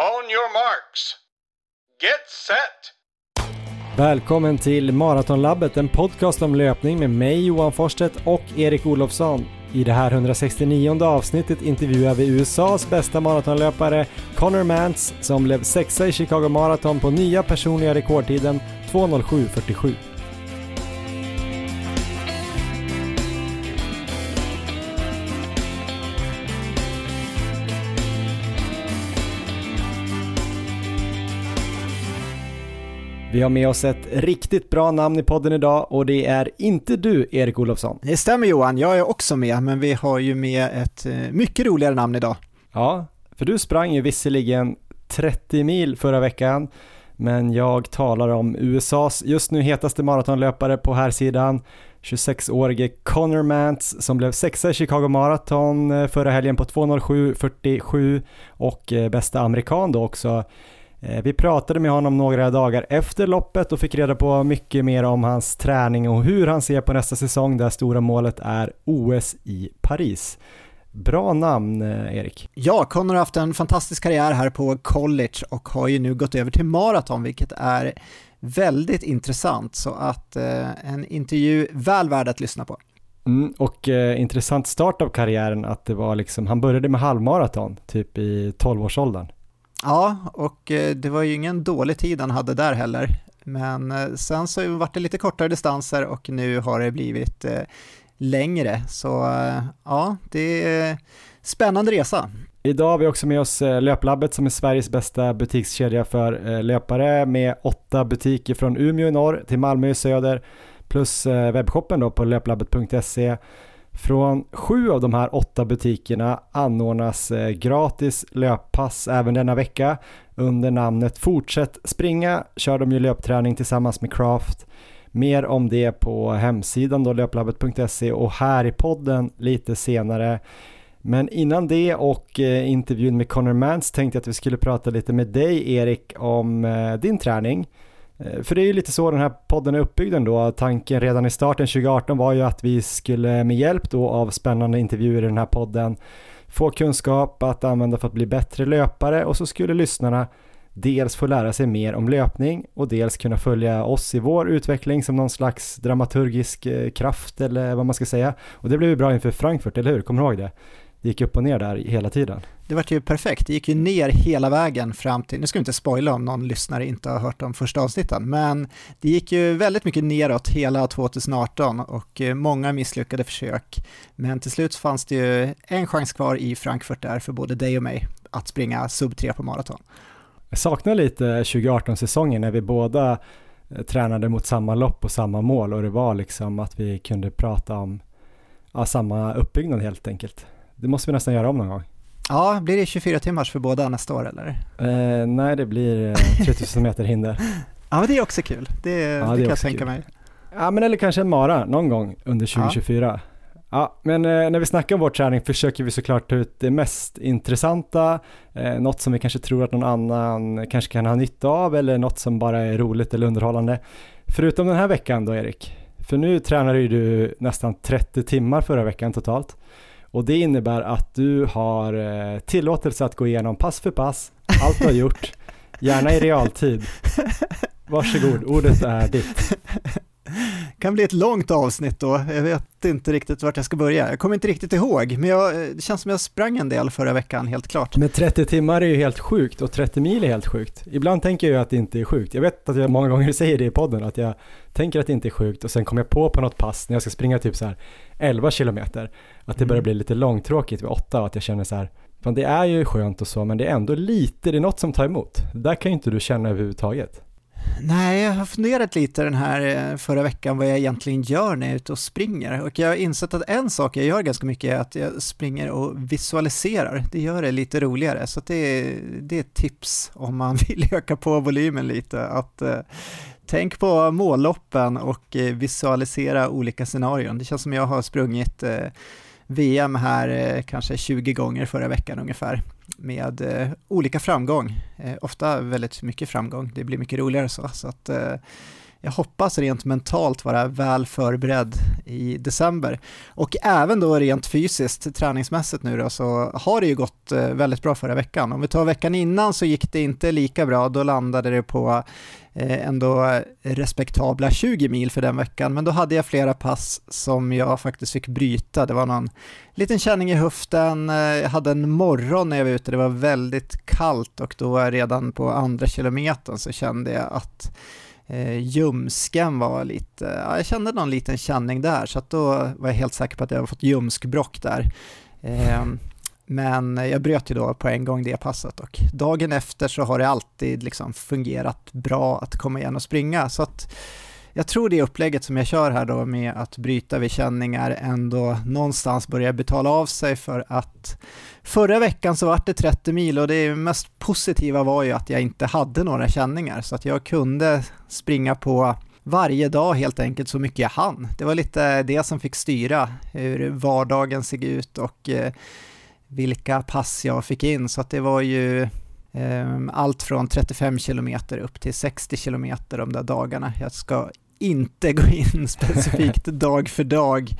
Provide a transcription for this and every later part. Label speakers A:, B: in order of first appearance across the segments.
A: On your marks. Get set!
B: Välkommen till Maratonlabbet, en podcast om löpning med mig Johan Forsstedt och Erik Olofsson. I det här 169 avsnittet intervjuar vi USAs bästa maratonlöpare Connor Mantz som blev sexa i Chicago Marathon på nya personliga rekordtiden 2.07.47. Vi har med oss ett riktigt bra namn i podden idag och det är inte du, Erik Olofsson.
C: Det stämmer Johan, jag är också med, men vi har ju med ett eh, mycket roligare namn idag.
B: Ja, för du sprang ju visserligen 30 mil förra veckan, men jag talar om USAs just nu hetaste maratonlöpare på här sidan 26-årige Connor Mantz som blev sexa i Chicago Marathon eh, förra helgen på 2.07.47 och eh, bästa amerikan då också vi pratade med honom några dagar efter loppet och fick reda på mycket mer om hans träning och hur han ser på nästa säsong där stora målet är OS i Paris. Bra namn eh, Erik.
C: Ja, Connor har haft en fantastisk karriär här på college och har ju nu gått över till maraton vilket är väldigt intressant så att eh, en intervju väl värd att lyssna på.
B: Mm, och eh, intressant start av karriären att det var liksom, han började med halvmaraton typ i 12-årsåldern.
C: Ja, och eh, det var ju ingen dålig tid han hade där heller. Men eh, sen så vart det lite kortare distanser och nu har det blivit eh, längre. Så ja, det är spännande resa.
B: Idag har vi också med oss Löplabbet som är Sveriges bästa butikskedja för löpare med åtta butiker från Umeå i norr till Malmö i söder plus webbshoppen då på löplabbet.se från sju av de här åtta butikerna anordnas eh, gratis löppass även denna vecka. Under namnet Fortsätt springa kör de ju löpträning tillsammans med Craft. Mer om det på hemsidan då löplabbet.se och här i podden lite senare. Men innan det och eh, intervjun med Connor Mans tänkte jag att vi skulle prata lite med dig Erik om eh, din träning. Eh, för det är ju lite så den här podden är uppbyggd ändå. Tanken redan i starten 2018 var ju att vi skulle med hjälp då av spännande intervjuer i den här podden få kunskap att använda för att bli bättre löpare och så skulle lyssnarna dels få lära sig mer om löpning och dels kunna följa oss i vår utveckling som någon slags dramaturgisk eh, kraft eller vad man ska säga. Och det blev ju bra inför Frankfurt, eller hur? Kommer du ihåg det? Det gick upp och ner där hela tiden.
C: Det var ju perfekt, det gick ju ner hela vägen fram till, nu ska vi inte spoila om någon lyssnare inte har hört de första avsnitten, men det gick ju väldigt mycket neråt hela 2018 och eh, många misslyckade försök. Men till slut fanns det ju en chans kvar i Frankfurt där för både dig och mig att springa sub 3 på maraton.
B: Jag saknar lite 2018-säsongen när vi båda eh, tränade mot samma lopp och samma mål och det var liksom att vi kunde prata om ja, samma uppbyggnad helt enkelt. Det måste vi nästan göra om någon gång.
C: Ja, blir det 24 timmars för båda nästa år eller?
B: Eh, nej, det blir eh, 3000 meter hinder.
C: ja, men det är också kul. Det, ja, det, det kan jag tänka kul. mig.
B: Ja, men eller kanske en mara någon gång under 2024. Ja. Ja, men eh, när vi snackar om vår träning försöker vi såklart ta ut det mest intressanta, eh, något som vi kanske tror att någon annan kanske kan ha nytta av eller något som bara är roligt eller underhållande. Förutom den här veckan då Erik, för nu tränade ju du nästan 30 timmar förra veckan totalt. Och det innebär att du har eh, tillåtelse att gå igenom pass för pass, allt du har gjort, gärna i realtid. Varsågod, ordet är ditt
C: kan bli ett långt avsnitt då, jag vet inte riktigt vart jag ska börja. Jag kommer inte riktigt ihåg, men jag, det känns som jag sprang en del förra veckan, helt klart.
B: Men 30 timmar är ju helt sjukt och 30 mil är helt sjukt. Ibland tänker jag att det inte är sjukt. Jag vet att jag många gånger säger det i podden, att jag tänker att det inte är sjukt och sen kommer jag på på något pass när jag ska springa typ så här 11 kilometer, att det börjar mm. bli lite långtråkigt vid 8 och att jag känner så här, fan det är ju skönt och så, men det är ändå lite, det är något som tar emot. Det där kan ju inte du känna överhuvudtaget.
C: Nej, jag har funderat lite den här eh, förra veckan vad jag egentligen gör när jag är ute och springer och jag har insett att en sak jag gör ganska mycket är att jag springer och visualiserar. Det gör det lite roligare så det är, det är ett tips om man vill öka på volymen lite. Att eh, Tänk på målloppen och eh, visualisera olika scenarion. Det känns som jag har sprungit eh, VM här eh, kanske 20 gånger förra veckan ungefär med eh, olika framgång. Eh, ofta väldigt mycket framgång, det blir mycket roligare så. så att, eh, jag hoppas rent mentalt vara väl förberedd i december. Och även då rent fysiskt, träningsmässigt nu då, så har det ju gått eh, väldigt bra förra veckan. Om vi tar veckan innan så gick det inte lika bra, då landade det på eh, ändå respektabla 20 mil för den veckan, men då hade jag flera pass som jag faktiskt fick bryta. Det var någon liten känning i höften, eh, jag hade en morgon när jag var ute, det var väldigt kallt och då redan på andra kilometern så kände jag att eh, ljumsken var lite, ja, jag kände någon liten känning där så att då var jag helt säker på att jag hade fått ljumskbrock där. Eh, men jag bröt ju då på en gång det passet och dagen efter så har det alltid liksom fungerat bra att komma igen och springa så att jag tror det upplägget som jag kör här då med att bryta vid känningar ändå någonstans börjar betala av sig för att förra veckan så var det 30 mil och det mest positiva var ju att jag inte hade några känningar så att jag kunde springa på varje dag helt enkelt så mycket jag hann. Det var lite det som fick styra hur vardagen såg ut och eh, vilka pass jag fick in så att det var ju eh, allt från 35 kilometer upp till 60 kilometer de där dagarna. Jag ska inte gå in specifikt dag för dag.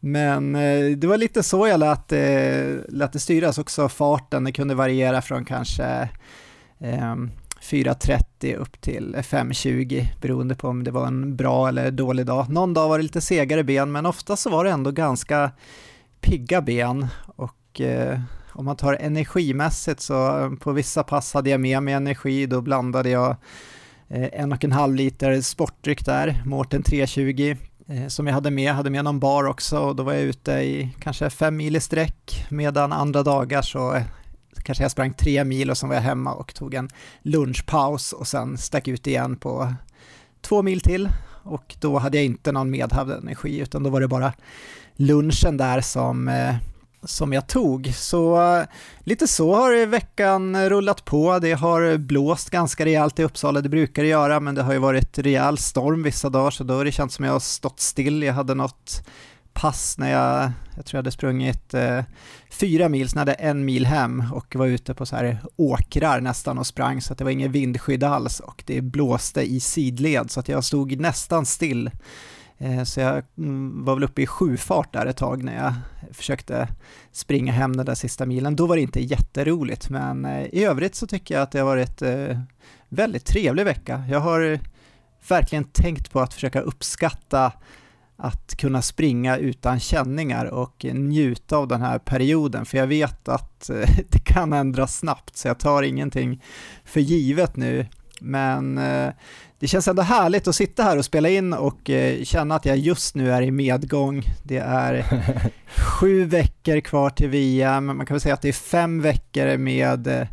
C: Men eh, det var lite så jag lät, eh, lät det styras också, farten, det kunde variera från kanske ehm, 4.30 upp till 5.20 beroende på om det var en bra eller dålig dag. Någon dag var det lite segare ben men ofta så var det ändå ganska pigga ben och eh, om man tar energimässigt så eh, på vissa pass hade jag med mig energi, då blandade jag Eh, en och en halv liter sportdryck där, Mårten 320 eh, som jag hade med, jag hade med någon bar också och då var jag ute i kanske fem mil i sträck medan andra dagar så eh, kanske jag sprang tre mil och sen var jag hemma och tog en lunchpaus och sen stack ut igen på två mil till. Och då hade jag inte någon medhavd energi utan då var det bara lunchen där som som jag tog. Så eh, lite så har veckan rullat på. Det har blåst ganska rejält i Uppsala, det brukar det göra, men det har ju varit rejäl storm vissa dagar, så då har det känts som jag har stått still. Jag hade något pass när jag, jag tror jag hade sprungit eh, fyra mil, sen hade jag en mil hem och var ute på så här åkrar nästan och sprang så att det var ingen vindskydd alls och det blåste i sidled så att jag stod nästan still Eh, så jag mm, var väl uppe i sjufart där ett tag när jag försökte springa hem den där sista milen. Då var det inte jätteroligt, men eh, i övrigt så tycker jag att det har varit eh, väldigt trevlig vecka. Jag har verkligen tänkt på att försöka uppskatta att kunna springa utan känningar och njuta av den här perioden, för jag vet att det kan ändras snabbt, så jag tar ingenting för givet nu. Men det känns ändå härligt att sitta här och spela in och eh, känna att jag just nu är i medgång. Det är sju veckor kvar till VM, man kan väl säga att det är fem veckor med eh,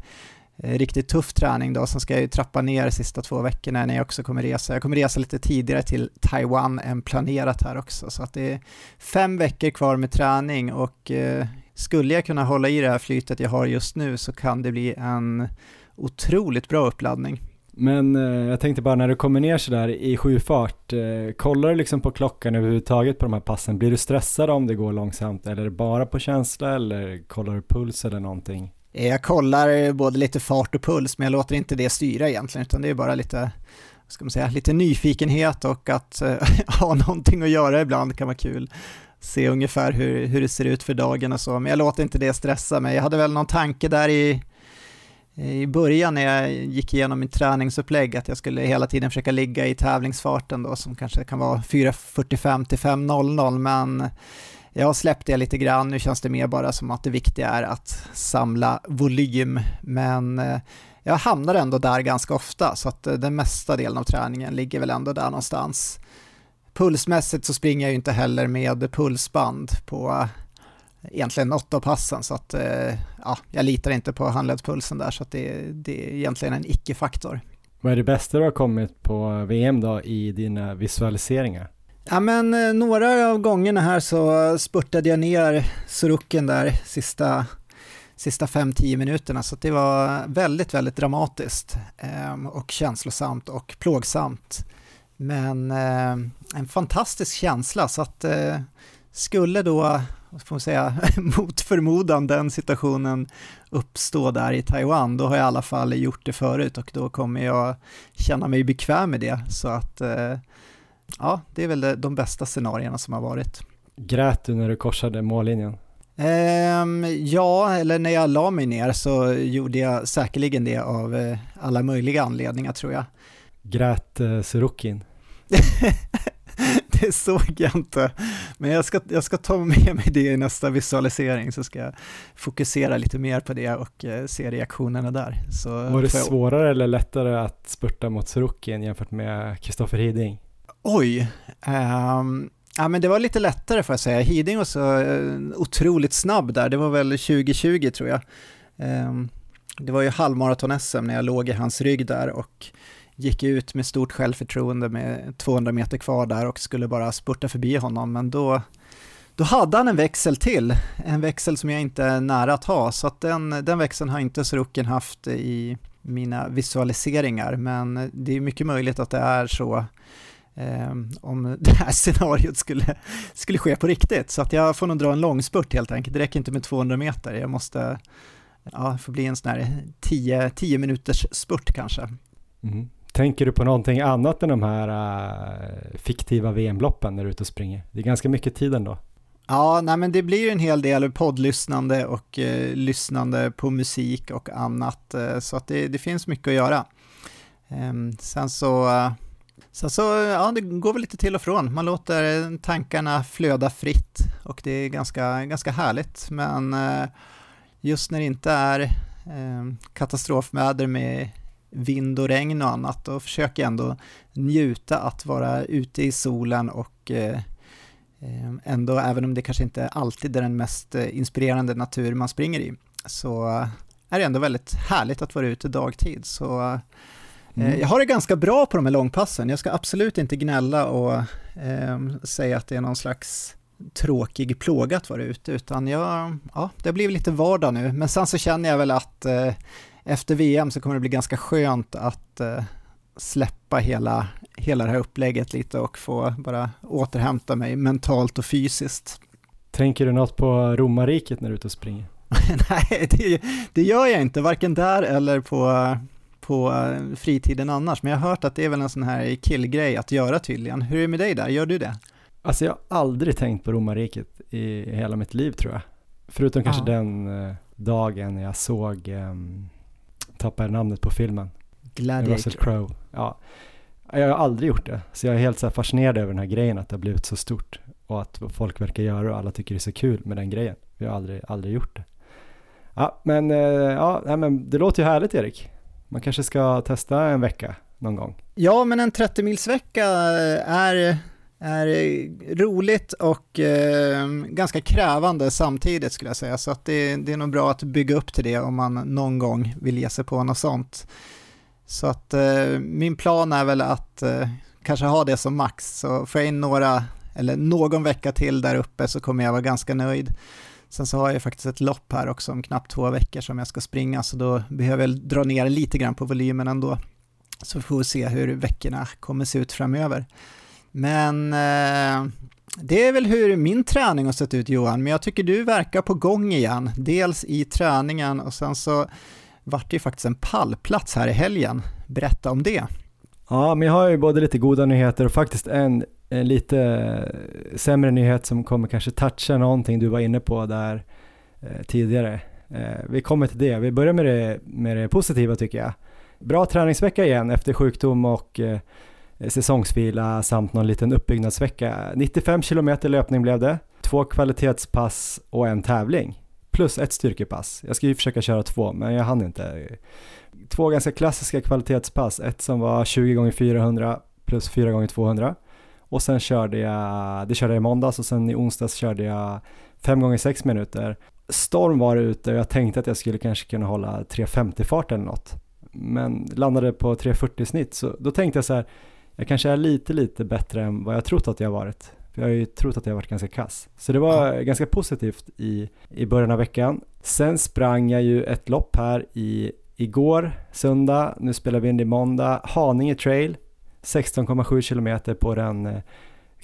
C: riktigt tuff träning då, sen ska jag ju trappa ner de sista två veckorna när jag också kommer resa. Jag kommer resa lite tidigare till Taiwan än planerat här också, så att det är fem veckor kvar med träning och eh, skulle jag kunna hålla i det här flytet jag har just nu så kan det bli en otroligt bra uppladdning.
B: Men eh, jag tänkte bara när du kommer ner sådär i sjufart, eh, kollar du liksom på klockan överhuvudtaget på de här passen? Blir du stressad om det går långsamt eller är det bara på känsla eller kollar du puls eller någonting?
C: Jag kollar både lite fart och puls men jag låter inte det styra egentligen utan det är bara lite, ska man säga, lite nyfikenhet och att eh, ha någonting att göra ibland kan vara kul se ungefär hur, hur det ser ut för dagen och så, men jag låter inte det stressa mig. Jag hade väl någon tanke där i Eh, i början när jag gick igenom mitt träningsupplägg att jag skulle hela tiden försöka ligga i tävlingsfarten då som kanske kan vara 4.45 till 5.00 men jag har släppt det lite grann, nu känns det mer bara som att det viktiga är att samla volym men eh, jag hamnar ändå där ganska ofta så att eh, den mesta delen av träningen ligger väl ändå där någonstans. Pulsmässigt så springer jag ju inte heller med pulsband på egentligen av passen så att eh, ja, jag litar inte på handledspulsen där så att det, det är egentligen en icke-faktor.
B: Vad är det bästa du har kommit på VM då i dina visualiseringar?
C: Ja men eh, några av gångerna här så spurtade jag ner suruken där sista sista 5-10 minuterna så det var väldigt, väldigt dramatiskt eh, och känslosamt och plågsamt. Men eh, en fantastisk känsla så att eh, skulle då får man säga, mot förmodan den situationen uppstå där i Taiwan, då har jag i alla fall gjort det förut och då kommer jag känna mig bekväm med det. Så att eh, ja, det är väl de bästa scenarierna som har varit.
B: Grät du när du korsade mållinjen?
C: Um, ja, eller när jag la mig ner så gjorde jag säkerligen det av uh, alla möjliga anledningar tror jag.
B: Grät uh, Surukin?
C: det såg jag inte, men jag ska, jag ska ta med mig det i nästa visualisering så ska jag fokusera lite mer på det och uh, se reaktionerna där. Så
B: Var det svårare eller lättare att spurta mot Surukin jämfört med Kristoffer Hiding?
C: Oj, um, Ja, men det var lite lättare får jag säga. Hiding var så eh, otroligt snabb där. Det var väl 2020 tror jag. Ehm, det var ju halvmaraton-SM när jag låg i hans rygg där och gick ut med stort självförtroende med 200 meter kvar där och skulle bara spurta förbi honom. Men då, då hade han en växel till, en växel som jag inte är nära att ha. Så att den, den växeln har inte Sorokin haft i mina visualiseringar. Men det är mycket möjligt att det är så eh, om det här scenariot skulle, skulle ske på riktigt. Så att jag får nog dra en långspurt helt enkelt. Det räcker inte med 200 meter. Jag måste, ja, få bli en sån här 10, 10 minuters spurt kanske.
B: Mm. Tänker du på någonting annat än de här uh, fiktiva VM-loppen när du är ute och springer? Det är ganska mycket tid ändå.
C: Ja, nej men det blir ju en hel del poddlyssnande och eh, lyssnande på musik och annat, eh, så att det, det, finns mycket att göra. Eh, sen så eh, så, så ja, det går väl lite till och från. Man låter tankarna flöda fritt och det är ganska, ganska härligt. Men eh, just när det inte är eh, katastrofväder med vind och regn och annat, då försöker jag ändå njuta att vara ute i solen och eh, ändå, även om det kanske inte alltid är den mest inspirerande natur man springer i, så är det ändå väldigt härligt att vara ute dagtid. Så Eh, mm. Jag har det ganska bra på de här långpassen. Jag ska absolut inte gnälla och eh, säga att det är någon slags tråkig plåga att vara ute, utan jag, ja, det har blivit lite vardag nu. Men sen så känner jag väl att eh, efter VM så kommer det bli ganska skönt att eh, släppa hela, hela det här upplägget lite och få bara återhämta mig mentalt och fysiskt.
B: Tänker du något på romarriket när du är ute och springer?
C: Nej, det, det, gör jag inte, varken där eller på på eh, fritiden annars, men jag har hört att det är väl en sån här killgrej att göra tydligen. Hur är det med dig där, gör du det?
B: Alltså jag har aldrig tänkt på romarriket i hela mitt liv tror jag. Förutom kanske ja. den uh, dagen jag såg, um, tappade namnet på filmen.
C: Gladiator.
B: Russell Crowe. Ja. Jag har aldrig gjort det, så jag är helt så fascinerad över den här grejen att det har blivit så stort och att folk verkar göra och alla tycker det är så kul med den grejen. Jag har aldrig, aldrig gjort det. Ja, men, uh, ja, nej, men det låter ju härligt Erik. Man kanske ska testa en vecka någon gång.
C: Ja, men en 30 mils vecka är, är eh, roligt och eh, ganska krävande samtidigt skulle jag säga. Så att det, det är nog bra att bygga upp till det om man någon gång vill ge sig på något sånt. Så att eh, min plan är väl att eh, kanske ha det som max. Så får jag in några, eller någon vecka till där uppe så kommer jag vara ganska nöjd. Sen så har jag faktiskt ett lopp här också om knappt två veckor som jag ska springa, så då behöver jag dra ner lite grann på volymen ändå. Så får vi se hur veckorna kommer se ut framöver. Men eh, det är väl hur min träning har sett ut Johan, men jag tycker du verkar på gång igen. Dels i träningen och sen så vart det ju faktiskt en pallplats här i helgen. Berätta om det.
B: Ja, men jag har ju både lite goda nyheter och faktiskt en en lite sämre nyhet som kommer kanske toucha någonting du var inne på där eh, tidigare. Eh, vi kommer till det. Vi börjar med det, med det positiva tycker jag. Bra träningsvecka igen efter sjukdom och eh, säsongsvila samt någon liten uppbyggnadsvecka. 95 kilometer löpning blev det, två kvalitetspass och en tävling. Plus ett styrkepass. Jag ska ju försöka köra två, men jag hann inte. Två ganska klassiska kvalitetspass, ett som var 20 x 400 plus 4 x 200 och sen körde jag, det körde jag i måndags och sen i onsdags körde jag 5 gånger 6 minuter. Storm var det ute och jag tänkte att jag skulle kanske kunna hålla 3.50 fart eller något. Men landade på 3.40 snitt så då tänkte jag så här, jag kanske är lite lite bättre än vad jag trott att jag varit. För jag har ju trott att jag varit ganska kass. Så det var ja. ganska positivt i, i början av veckan. Sen sprang jag ju ett lopp här i igår, söndag, nu spelar vi in det i måndag, Haninge trail 16,7 kilometer på den eh,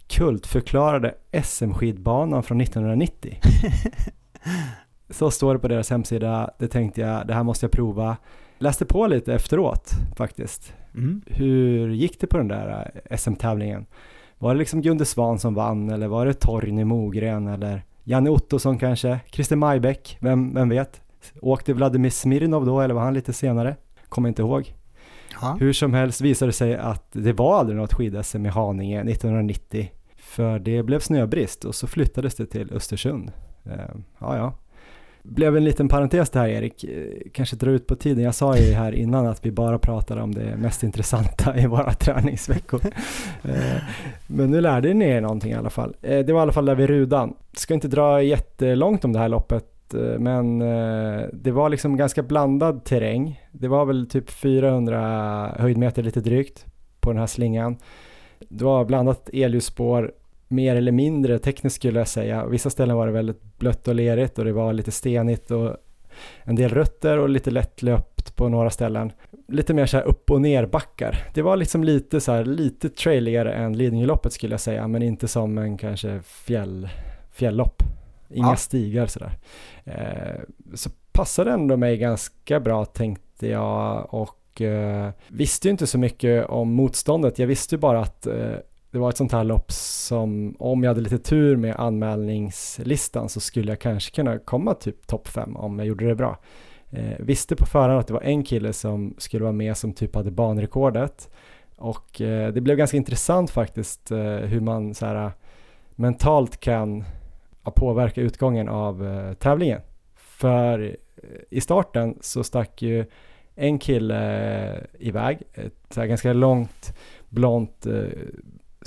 B: kultförklarade SM-skidbanan från 1990. Så står det på deras hemsida, det tänkte jag, det här måste jag prova. Läste på lite efteråt faktiskt.
C: Mm.
B: Hur gick det på den där eh, SM-tävlingen? Var det liksom Gunde Svan som vann eller var det Torgny Mogren eller Janne Ottosson kanske? Christer Majbäck, vem, vem vet? Åkte Vladimir Smirnov då eller var han lite senare? Kommer inte ihåg.
C: Ja.
B: Hur som helst visade det sig att det var aldrig något skid-SM i Haninge 1990. För det blev snöbrist och så flyttades det till Östersund. Eh, ja, ja. Blev en liten parentes det här Erik, eh, kanske dra ut på tiden. Jag sa ju här innan att vi bara pratade om det mest intressanta i våra träningsveckor. Eh, men nu lärde ni er någonting i alla fall. Eh, det var i alla fall där vid Rudan. Ska inte dra jättelångt om det här loppet men det var liksom ganska blandad terräng. Det var väl typ 400 höjdmeter lite drygt på den här slingan. Det var blandat elljusspår, mer eller mindre tekniskt skulle jag säga. Vissa ställen var det väldigt blött och lerigt och det var lite stenigt och en del rötter och lite lättlöpt på några ställen. Lite mer så här upp och ner backar. Det var liksom lite så här, lite trailigare än Lidingöloppet skulle jag säga, men inte som en kanske fjäll, fjälllopp. Inga
C: Ja.
B: stigar sådär. Eh, så passade ändå mig ganska bra tänkte jag och eh, visste ju inte så mycket om motståndet. Jag visste ju bara att eh, det var ett sånt här lopp som om jag hade lite tur med anmälningslistan så skulle jag kanske kunna komma typ topp fem om jag gjorde det bra. Eh, visste på förhand att det var en kille som skulle vara med som typ hade banrekordet och eh, det blev ganska intressant faktiskt eh, hur man så här, eh, mentalt kan ja, påverka utgången av eh, tävlingen. För eh, i starten så stack ju en kille eh, iväg, ett så här ganska långt, blont, eh,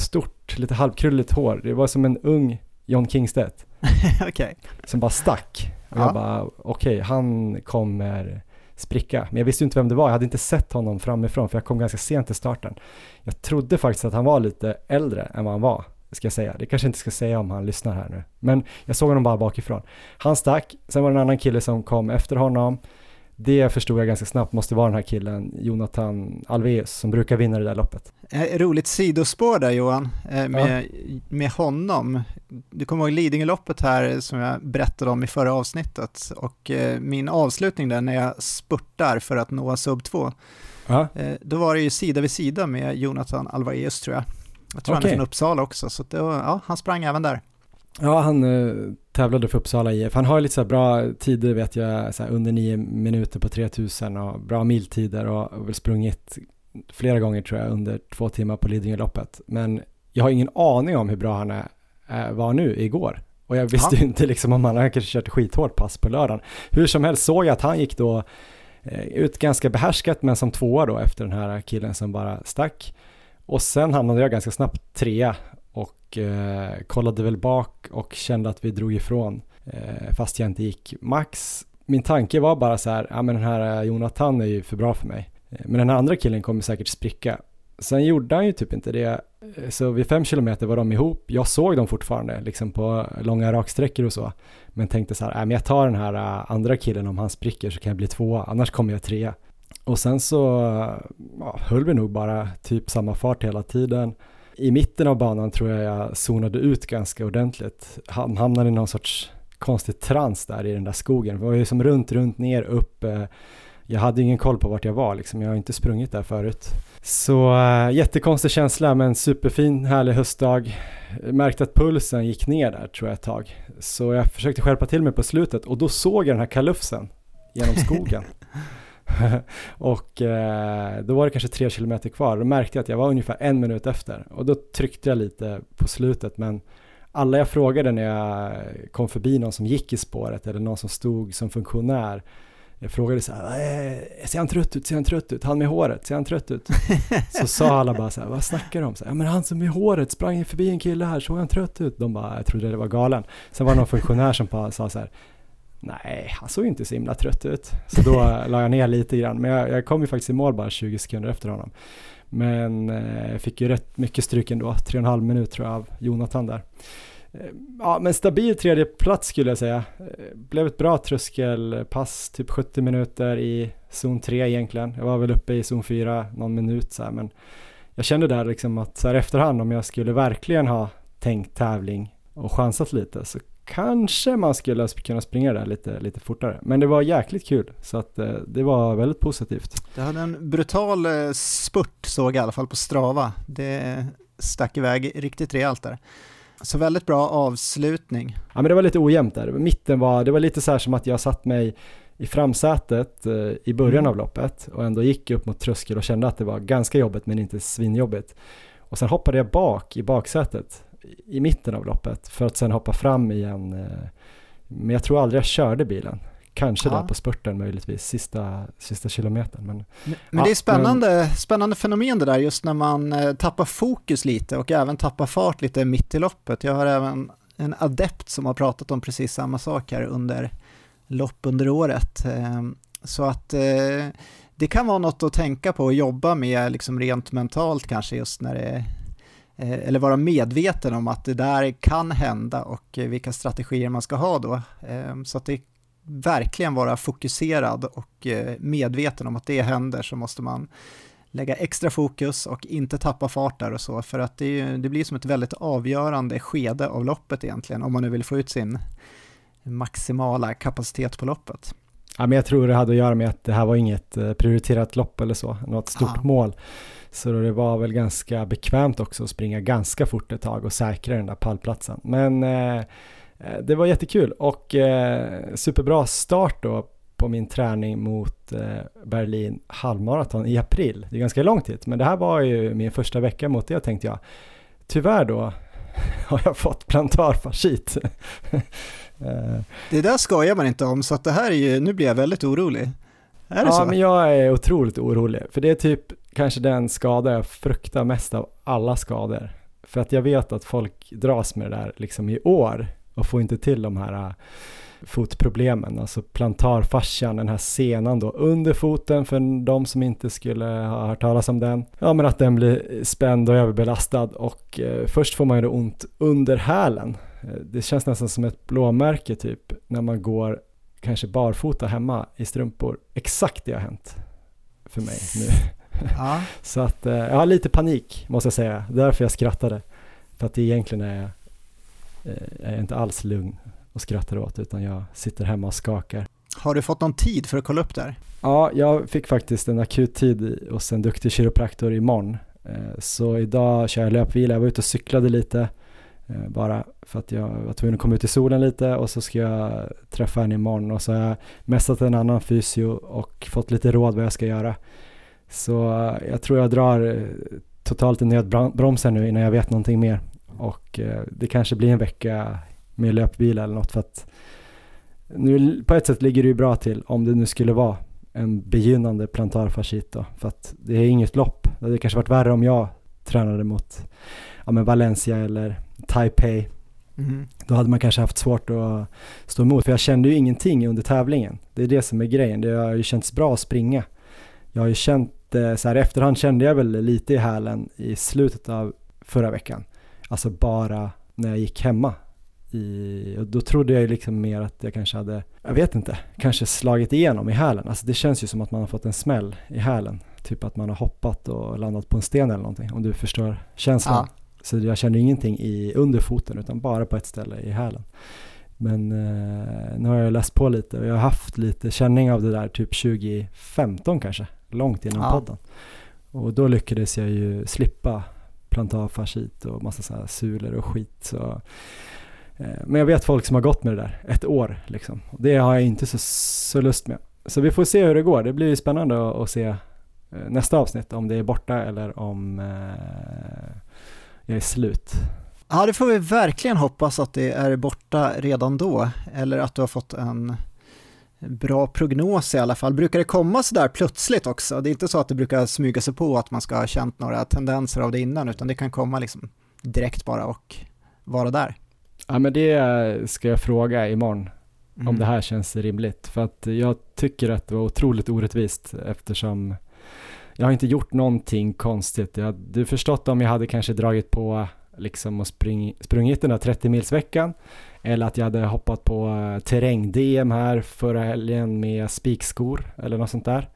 B: stort, lite halvkrulligt hår. Det var som en ung John Kingstedt
C: Okej.
B: som bara stack. Och
C: Ja.
B: jag bara, okej, han kommer spricka. Men jag visste ju inte vem det var, jag hade inte sett honom framifrån för jag kom ganska sent till starten. Jag trodde faktiskt att han var lite äldre än vad han var, ska jag säga. Det kanske jag inte ska säga om han lyssnar här nu. Men jag såg honom bara bakifrån. Han stack, sen var det en annan kille som kom efter honom. Det förstod jag ganska snabbt måste vara den här killen, Jonathan Alveus, som brukar vinna det där loppet.
C: Eh, Roligt sidospår där Johan, eh, med, med honom. Du kommer ihåg Lidingöloppet här som jag berättade om i förra avsnittet och eh, min avslutning där när jag spurtar för att nå sub 2,
B: Ja,
C: då var det ju sida vid sida med Jonathan Alvarez tror jag. Jag tror han
B: Okej.
C: är från Uppsala också, så det var, ja, han sprang även där.
B: Ja, han eh, tävlade för Uppsala IF. Han har ju lite så här bra tider vet jag, under nio minuter på 3000 och bra miltider och har väl sprungit flera gånger tror jag under två timmar på Lidingöloppet. Men jag har ingen aning om hur bra han är, eh, var nu igår. Och jag visste ju inte liksom om han hade kanske kört skithårt pass på lördagen. Hur som helst såg jag att han gick då eh, ut ganska behärskat men som tvåa då efter den här killen som bara stack. Och sen hamnade jag ganska snabbt trea och eh, kollade väl bak och kände att vi drog ifrån eh, fast jag inte gick max. Min tanke var bara så här, ja men den här eh, Jonathan är ju för bra för mig. Eh, men den andra killen kommer säkert spricka. Sen gjorde han ju typ inte det. Eh, så vid fem kilometer var de ihop. Jag såg dem fortfarande, liksom på långa raksträckor och så. Men tänkte så här, äh, men jag tar den här eh, andra killen om han spricker så kan jag bli tvåa, annars kommer jag trea. Och sen så ja, höll vi nog bara typ samma fart hela tiden. I mitten av banan tror jag jag zonade ut ganska ordentligt. Han hamnade i någon sorts konstig trans där i den där skogen. Det var ju som runt, runt, ner, upp. Jag hade ingen koll på vart jag var liksom. Jag har inte sprungit där förut. Så äh, jättekonstig känsla men superfin härlig höstdag. Jag märkte att pulsen gick ner där tror jag ett tag. Så jag försökte skärpa till mig på slutet och då såg jag den här kalufsen genom skogen. och eh, då var det kanske tre kilometer kvar. Då märkte jag att jag var ungefär en minut efter. Och då tryckte jag lite på slutet. Men alla jag frågade när jag kom förbi någon som gick i spåret eller någon som stod som funktionär. Jag frågade så här, eh, ser han trött ut, ser han trött ut, han med håret, ser han trött ut? Så sa alla bara så här, vad snackar de om? Så här, ja men han som med håret sprang förbi en kille här, såg han trött ut? De bara, jag trodde det var galen. Sen var det någon funktionär som bara sa så här, nej, han såg inte så himla trött ut. Så då la jag ner lite grann, men jag, jag kom ju faktiskt i mål bara 20 sekunder efter honom. Men eh, jag fick ju rätt mycket stryk ändå, tre och en halv minut tror jag av Jonathan där. Eh, ja, men stabil tredje plats skulle jag säga. Eh, blev ett bra tröskelpass, typ 70 minuter i zon 3 egentligen. Jag var väl uppe i zon 4 någon minut så här, men jag kände där liksom att så här efterhand om jag skulle verkligen ha tänkt tävling och chansat lite så kanske man skulle kunna springa där lite, lite fortare. Men det var jäkligt kul, så att eh, det var väldigt positivt.
C: Du hade en brutal spurt såg jag i alla fall på Strava. Det stack iväg riktigt rejält där. Så väldigt bra avslutning.
B: Ja men det var lite ojämnt där. Mitten var, det var lite så här som att jag satt mig i framsätet eh, i början mm. av loppet och ändå gick upp mot tröskel och kände att det var ganska jobbigt men inte svinjobbigt. Och sen hoppade jag bak i baksätet i mitten av loppet för att sen hoppa fram igen. Eh, men jag tror aldrig jag körde bilen. Kanske ja. där på spurten möjligtvis, sista, sista kilometern. Men,
C: men, men det är spännande, men... spännande fenomen det där just när man eh, tappar fokus lite och även tappar fart lite mitt i loppet. Jag har även en adept som har pratat om precis samma sak här under lopp under året. Ehm, så att eh, det kan vara något att tänka på och jobba med liksom rent mentalt kanske just när det Eh, eller vara medveten om att det där kan hända och vilka strategier man ska ha då. Eh, så att det verkligen vara fokuserad och medveten om att det händer så måste man lägga extra fokus och inte tappa fart där och så för att det, ju, det blir som ett väldigt avgörande skede av loppet egentligen om man nu vill få ut sin maximala kapacitet på loppet.
B: Ja, men jag tror det hade att göra med att det här var inget prioriterat lopp eller så, något stort ja. mål. Så det var väl ganska bekvämt också att springa ganska fort ett tag och säkra den där pallplatsen. Men eh, eh, det var jättekul och eh, superbra start då på min träning mot eh, Berlin halvmaraton i april. Det är ganska långt hit, men det här var ju min första vecka mot det tänkte jag. Tyvärr då har jag fått plantarfascit.
C: Eh. det där skojar man inte om, så att det här är ju, nu blir jag väldigt orolig. Är det
B: ja,
C: så?
B: men jag är otroligt orolig, för det är typ kanske den skada jag fruktar mest av alla skador. För att jag vet att folk dras med det där liksom i år och får inte till de här äh, fotproblemen, alltså plantarfascian, den här senan då under foten för de som inte skulle ha hört talas om den. Ja men att den blir spänd och överbelastad och eh, först får man ju då ont under hälen. Eh, det känns nästan som ett blåmärke typ när man går kanske barfota hemma i strumpor. Exakt det har hänt för mig nu. Ja. så att eh, jag har lite panik måste jag säga, därför jag skrattade. För att egentligen är jag, eh, är jag inte alls lugn och skrattar åt utan jag sitter hemma och skakar.
C: Har du fått någon tid för att kolla upp där?
B: Ja, jag fick faktiskt en akut tid hos en duktig kiropraktor imorgon. Eh, så idag kör jag löpvila, jag var ute och cyklade lite bara för att jag var tvungen att komma ut i solen lite och så ska jag träffa henne imorgon och så har jag mässat en annan fysio och fått lite råd vad jag ska göra. Så eh, jag tror jag drar eh, totalt i nödbromsen nu innan jag vet någonting mer. Och eh, det kanske blir en vecka med löpvila eller något för att nu på ett sätt ligger det ju bra till om det nu skulle vara en begynnande plantarfascit då. För att det är inget lopp. Det hade kanske varit värre om jag tränade mot ja, men Valencia eller Taipei. Mm. Då hade man kanske haft svårt att stå emot. För jag kände ju ingenting under tävlingen. Det är det som är grejen. Det har ju känts bra att springa. Jag har ju känt så här efterhand kände jag väl lite i hälen i slutet av förra veckan. Alltså bara när jag gick hemma. I, och då trodde jag ju liksom mer att jag kanske hade, jag vet inte, kanske slagit igenom i hälen. Alltså det känns ju som att man har fått en smäll i hälen. Typ att man har hoppat och landat på en sten eller någonting, om du förstår känslan. Ja. Så jag kände ingenting i underfoten utan bara på ett ställe i hälen. Men eh, nu har jag läst på lite och jag har haft lite känning av det där typ 2015 kanske långt innan ja. podden. Och då lyckades jag ju slippa plantarfascit och massa sådana här sulor och skit. Så, eh, men jag vet folk som har gått med det där ett år liksom. Det har jag inte så, så lust med. Så vi får se hur det går. Det blir spännande att, att se eh, nästa avsnitt om det är borta eller om eh, jag är slut.
C: Ja, det får vi verkligen hoppas att det är borta redan då, eller att du har fått en bra prognos i alla fall. Brukar det komma sådär plötsligt också? Det är inte så att det brukar smyga sig på att man ska ha känt några tendenser av det innan, utan det kan komma liksom direkt bara och vara där.
B: Ja men det ska jag fråga imorgon, mm. om det här känns rimligt. För att jag tycker att det var otroligt orättvist eftersom jag har inte gjort någonting konstigt. Jag hade förstått om jag hade kanske dragit på liksom och spring, sprungit den där 30 milsveckan eller att jag hade hoppat på eh, terräng-DM här förra helgen med spikskor eller något sånt där.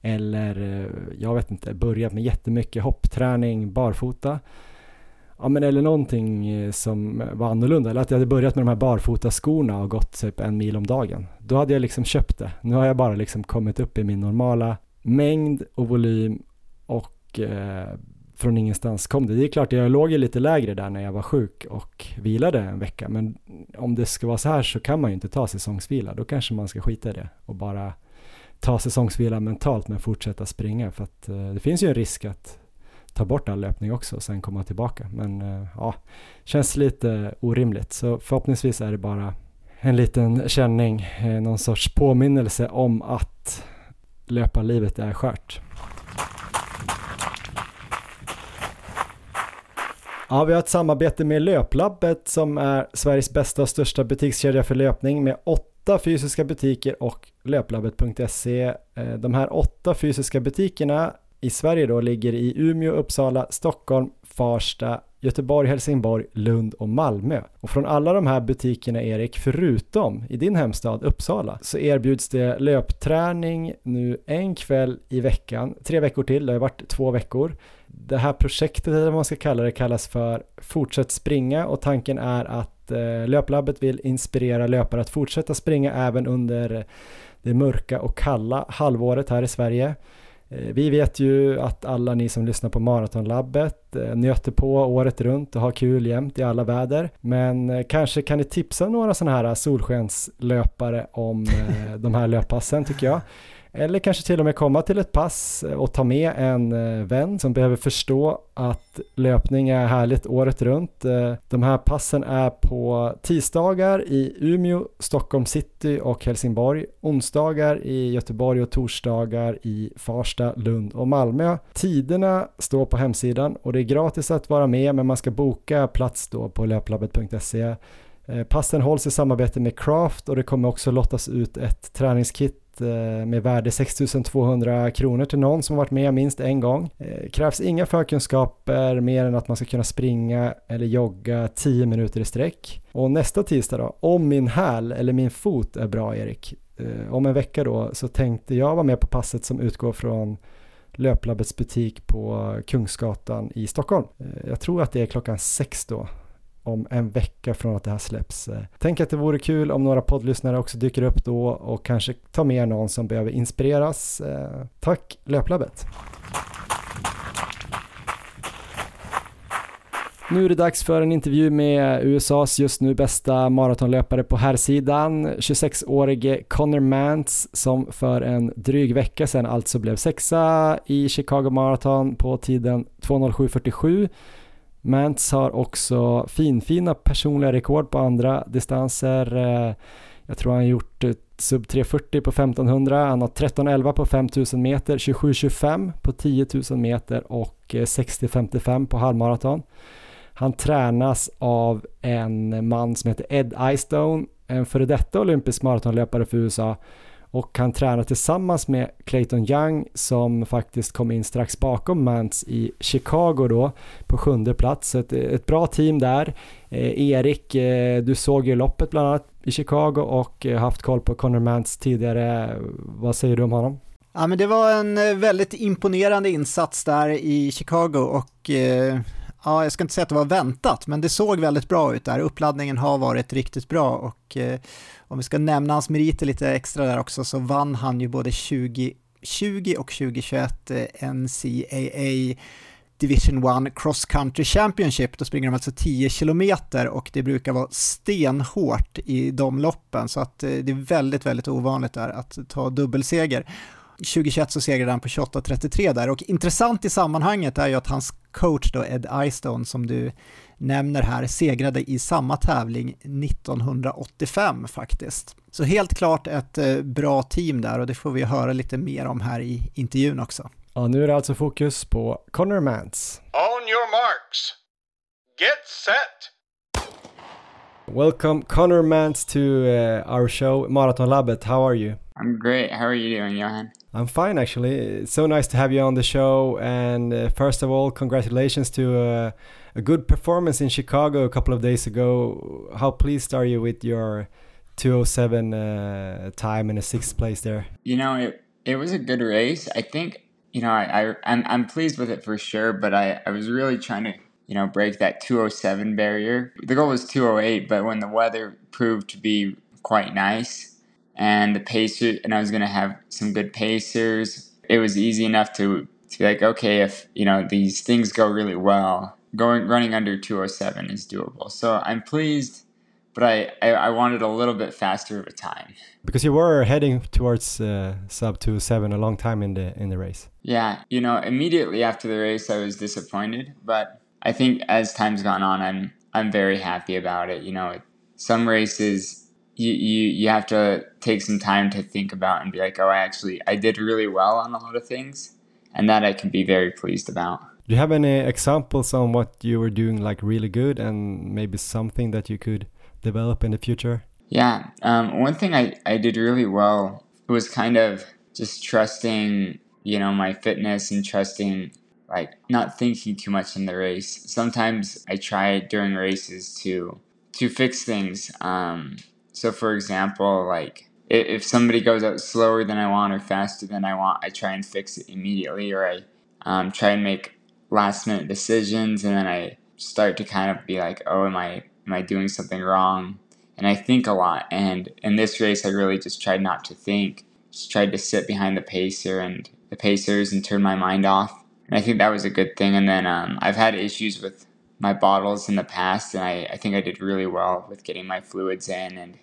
B: Eller eh, jag vet inte, börjat med jättemycket hoppträning barfota. ja men eller någonting eh, som var annorlunda, eller att jag hade börjat med de här barfotaskorna och gått typ en mil om dagen. Då hade jag liksom köpt det. Nu har jag bara liksom kommit upp i min normala mängd och volym och eh, från ingenstans kom det. Det är klart, jag låg ju lite lägre där när jag var sjuk och vilade en vecka, men om det ska vara så här så kan man ju inte ta säsongsvila. Då kanske man ska skita i det och bara ta säsongsvila mentalt men fortsätta springa för att eh, det finns ju en risk att ta bort all löpning också och sen komma tillbaka. Men eh, ja, känns lite orimligt. Så förhoppningsvis är det bara en liten känning, eh, någon sorts påminnelse om att löparlivet är skört. Ja, vi har ett samarbete med Löplabbet som är Sveriges bästa och största butikskedja för löpning med åtta fysiska butiker och löplabbet.se. Eh, de här åtta fysiska butikerna i Sverige då ligger i Umeå, Uppsala, Stockholm, Farsta, Göteborg, Helsingborg, Lund och Malmö. Och från alla de här butikerna Erik, förutom i din hemstad Uppsala, så erbjuds det löpträning nu en kväll i veckan, tre veckor till, det har varit två veckor. Det här projektet, eller vad man ska kalla det, kallas för Fortsätt springa och tanken är att eh, Löplabbet vill inspirera löpare att fortsätta springa även under det mörka och kalla halvåret här i Sverige. Eh, vi vet ju att alla ni som lyssnar på Maratonlabbet eh, nöter på året runt och har kul jämt i alla väder. Men eh, kanske kan ni tipsa några sådana här solskenslöpare om eh, de här löppassen tycker jag. Eller kanske till och med komma till ett pass eh, och ta med en eh, vän som behöver förstå att löpning är härligt året runt. Eh, de här passen är på tisdagar i Umeå, Stockholm city och Helsingborg, onsdagar i Göteborg och torsdagar i Farsta, Lund och Malmö. Tiderna står på hemsidan och det är gratis att vara med men man ska boka plats då på löplabbet.se. Passen hålls i samarbete med Craft och det kommer också lottas ut ett träningskit Eh, med värde 6200 kronor till någon som varit med minst en gång. Eh, krävs inga förkunskaper mer än att man ska kunna springa eller jogga 10 minuter i sträck. Och nästa tisdag då, om min häl eller min fot är bra Erik, eh, om en vecka då så tänkte jag vara med på passet som utgår från Löplabbets butik på Kungsgatan i Stockholm. Jag tror att det är klockan sex då om en vecka från att det här släpps. Tänk att det vore kul om några poddlyssnare också dyker upp då och kanske tar med någon som behöver inspireras. Tack Löplabbet! Nu är det dags för en intervju med USAs just nu bästa maratonlöpare på herrsidan, 26-årige Connor Mantz som för en dryg vecka sedan alltså blev sexa i Chicago Marathon på tiden 2.07.47 Mantz har också finfina personliga rekord på andra distanser. Eh, jag tror han har gjort eh, sub 340 på 1500, han har 1311 på 5000 meter, 2725 på 10 000 meter och eh, 6055 på halvmaraton. Han tränas av en man som heter Ed Eyestone, en före detta olympisk maratonlöpare för USA och han tränar tillsammans med Clayton Young som faktiskt kom in strax bakom Mans i Chicago då på sjunde plats. Ett, ett bra team där. Eh, Erik, eh, du såg ju loppet bland annat i Chicago och eh, haft koll på Conor Mans tidigare. Vad säger du om honom?
C: Ja men det var en eh, väldigt imponerande insats där i Chicago och eh, ja, jag ska inte säga att det var väntat, men det såg väldigt bra ut där. Uppladdningen har varit riktigt bra och eh, om vi ska nämna hans meriter lite extra där också så vann han ju både 2020 och 2021 eh, NCAA Division 1 Cross Country Championship. Då springer de alltså 10 kilometer och det brukar vara stenhårt i de loppen så att eh, det är väldigt, väldigt ovanligt där att ta dubbelseger. 2021 så segrade han på 28.33 där och intressant i sammanhanget är ju att hans coach då Ed Eyestone som du nämner här segrade i samma tävling 1985 faktiskt. Så helt klart ett eh, bra team där och det får vi höra lite mer om här i intervjun också.
B: Ja, nu är det alltså fokus på Connor Mance.
A: On your marks. Get set.
B: Welcome Connor Mance to uh, our show Marathon Labbet. How are you?
D: I'm great. How are you doing, Johan?
B: I'm fine, actually. It's so nice to have you on the show. And uh, first of all, congratulations to uh, a good performance in Chicago a couple of days ago. How pleased are you with your 207 uh, time in a sixth place there?
D: You know, it it was a good race. I think you know I, I I'm I'm pleased with it for sure. But I I was really trying to you know, break that 207 barrier. The goal was 208, but when the weather proved to be quite nice and the pacer, and I was going to have some good pacers, it was easy enough to, to be like, okay, if, you know, these things go really well, going running under 207 is doable. So I'm pleased, but I, I, I wanted a little bit faster of a time.
B: Because you were heading towards uh, sub 207 a long time in the in the race.
D: Yeah, you know, immediately after the race, I was disappointed, but I think as time's gone on, I'm I'm very happy about it. You know, some races you, you you have to take some time to think about and be like, oh, I actually I did really well on a lot of things, and that I can be very pleased about.
B: Do you have any examples on what you were doing like really good and maybe something that you could develop in the future?
D: Yeah, um, one thing I, I did really well was kind of just trusting, you know, my fitness and trusting like not thinking too much in the race. Sometimes I try during races to to fix things. Um, so for example, like if somebody goes out slower than I want or faster than I want, I try and fix it immediately, or I um, try and make last minute decisions, and then I start to kind of be like, oh, am I am I doing something wrong? And I think a lot. And in this race, I really just tried not to think. Just tried to sit behind the pacer and the pacers and turn my mind off and I think that was a good thing. And then um, I've had issues with my bottles in the past, and I, I think I did really well with getting my fluids in. And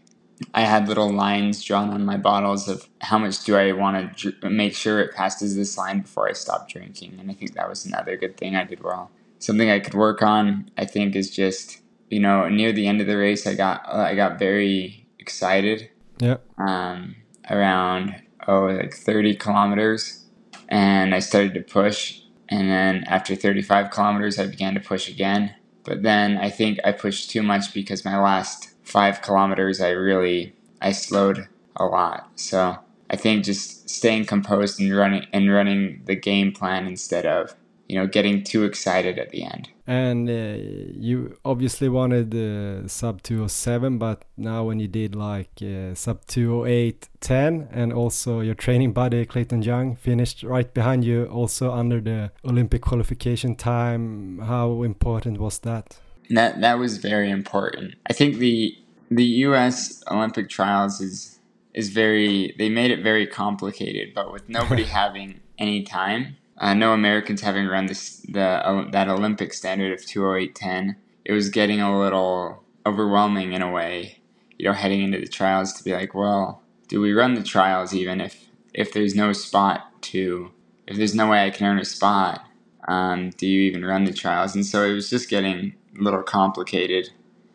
D: I had little lines drawn on my bottles of how much do I want to dr- make sure it passes this line before I stop drinking. And I think that was another good thing I did well. Something I could work on, I think, is just you know near the end of the race, I got I got very excited.
B: Yeah.
D: Um, around oh like 30 kilometers, and I started to push and then after 35 kilometers, I began to push again. But then I think I pushed too much because my last five kilometers, I really I slowed a lot. So I think just staying composed and running and running the game plan instead of you know getting too excited at the end.
B: And uh, you obviously wanted uh, sub 207, but now when you did like uh, sub 208 10, and also your training buddy Clayton Young finished right behind you, also under the Olympic qualification time. How important was that?
D: That that was very important. I think the the U.S. Olympic trials is is very. They made it very complicated, but with nobody having any time uh, no Americans having run this the uh, that Olympic standard of 208.10, it was getting a little overwhelming in a way. You know, heading into the trials to be like, well, do we run the trials even if if there's no spot to if there's no way I can earn a spot? Um, do you even run the trials? And so it was just getting a little complicated.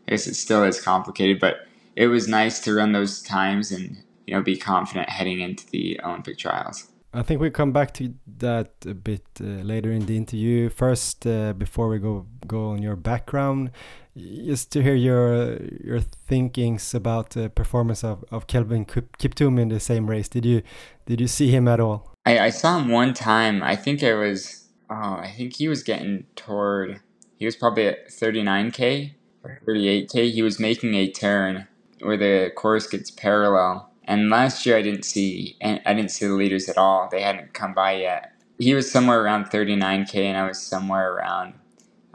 D: I guess it still is complicated, but it was nice to run those times and you know be confident heading into the Olympic trials.
B: I think we come back to that a bit uh, later in the interview. First, uh, before we go go on your background, just to hear your your thinkings about the performance of, of Kelvin Kiptum in the same race. Did you did you see him at all?
D: I, I saw him one time. I think it was oh I think he was getting toward he was probably at 39k or 38k. He was making a turn where the course gets parallel and last year I didn't see I didn't see the leaders at all. They hadn't come by yet. He was somewhere around 39k, and I was somewhere around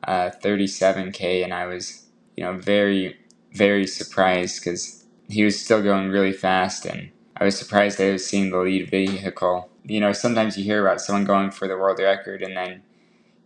D: uh, 37k, and I was you know very very surprised because he was still going really fast, and I was surprised I was seeing the lead vehicle. You know, sometimes you hear about someone going for the world record, and then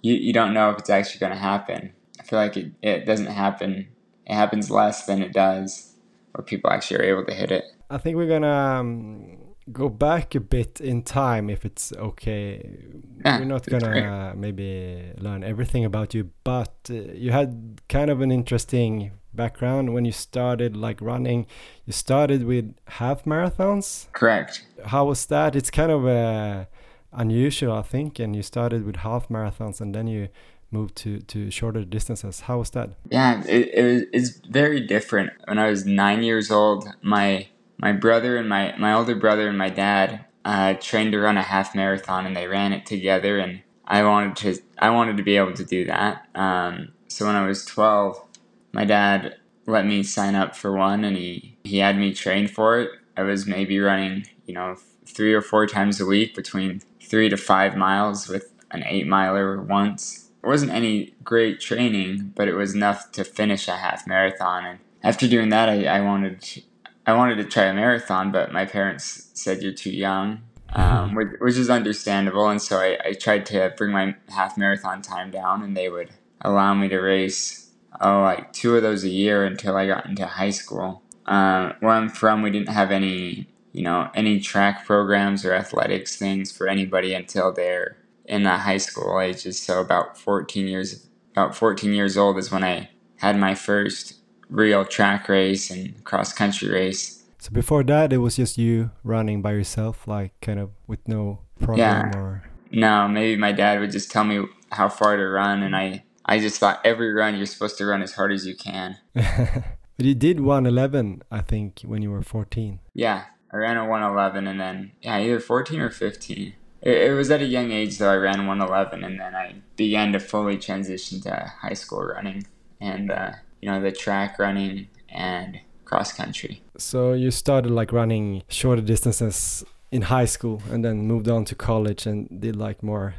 D: you, you don't know if it's actually going to happen. I feel like it, it doesn't happen. It happens less than it does, where people actually are able to hit it.
B: I think we're gonna um, go back a bit in time if it's okay.
D: Yeah,
B: we're not gonna uh, maybe learn everything about you, but uh, you had kind of an interesting background when you started like running. You started with half marathons.
D: Correct.
B: How was that? It's kind of uh, unusual, I think. And you started with half marathons, and then you moved to to shorter distances. How was that?
D: Yeah, it, it was. It's very different. When I was nine years old, my my brother and my, my older brother and my dad uh, trained to run a half marathon and they ran it together and I wanted to I wanted to be able to do that. Um, so when I was 12, my dad let me sign up for one and he, he had me train for it. I was maybe running, you know, three or four times a week between three to five miles with an eight miler once. it wasn't any great training, but it was enough to finish a half marathon. And after doing that, I, I wanted to, I wanted to try a marathon, but my parents said you're too young, um, which, which is understandable. And so I, I tried to bring my half marathon time down, and they would allow me to race oh like two of those a year until I got into high school. Uh, where I'm from, we didn't have any you know any track programs or athletics things for anybody until they're in the high school ages. So about 14 years about 14 years old is when I had my first real track race and cross country race.
B: So before that, it was just you running by yourself, like kind of with no program
D: Yeah.
B: or.
D: No, maybe my dad would just tell me how far to run, and I I just thought every run you're supposed to run as hard as you can.
B: but you did 111, I think, when you were 14.
D: Yeah, I ran a 111 and then, yeah, either 14 or 15. It, it was at a young age, though, I ran 111 and then I began to fully transition to high school running and, uh, you know, the track running and cross country.
B: So you started like running shorter distances in high school and then moved on to college and did like more,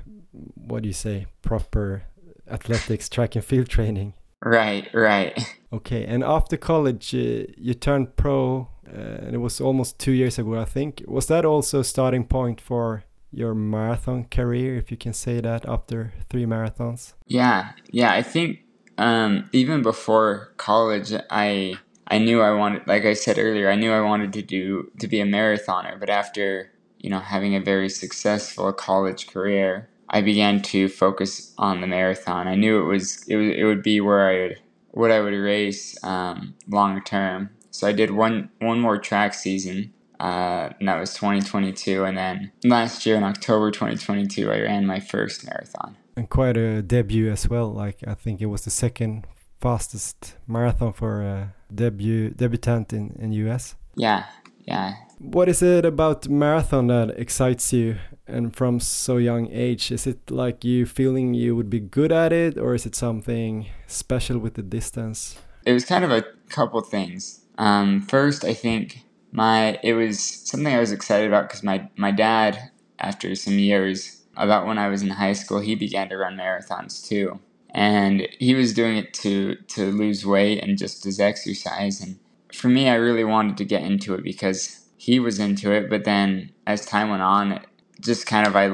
B: what do you say, proper athletics, track and field training.
D: Right, right.
B: Okay, and after college, uh, you turned pro, uh, and it was almost two years ago, I think. Was that also a starting point for your marathon career, if you can say that, after three marathons?
D: Yeah, yeah. I think um, even before college, I I knew I wanted, like I said earlier, I knew I wanted to do to be a marathoner. But after you know having a very successful college career, I began to focus on the marathon. I knew it was it was it would be where I would what I would race um, long term. So I did one one more track season. Uh, and that was 2022, and then last year in October 2022, I ran my first marathon.
B: And quite a debut as well. Like I think it was the second fastest marathon for a debut debutant in in US.
D: Yeah, yeah.
B: What is it about marathon that excites you and from so young age? Is it like you feeling you would be good at it or is it something special with the distance?
D: It was kind of a couple things. Um, first, I think my it was something I was excited about because my my dad, after some years, about when I was in high school, he began to run marathons too, and he was doing it to to lose weight and just as exercise. And for me, I really wanted to get into it because he was into it. But then as time went on, just kind of I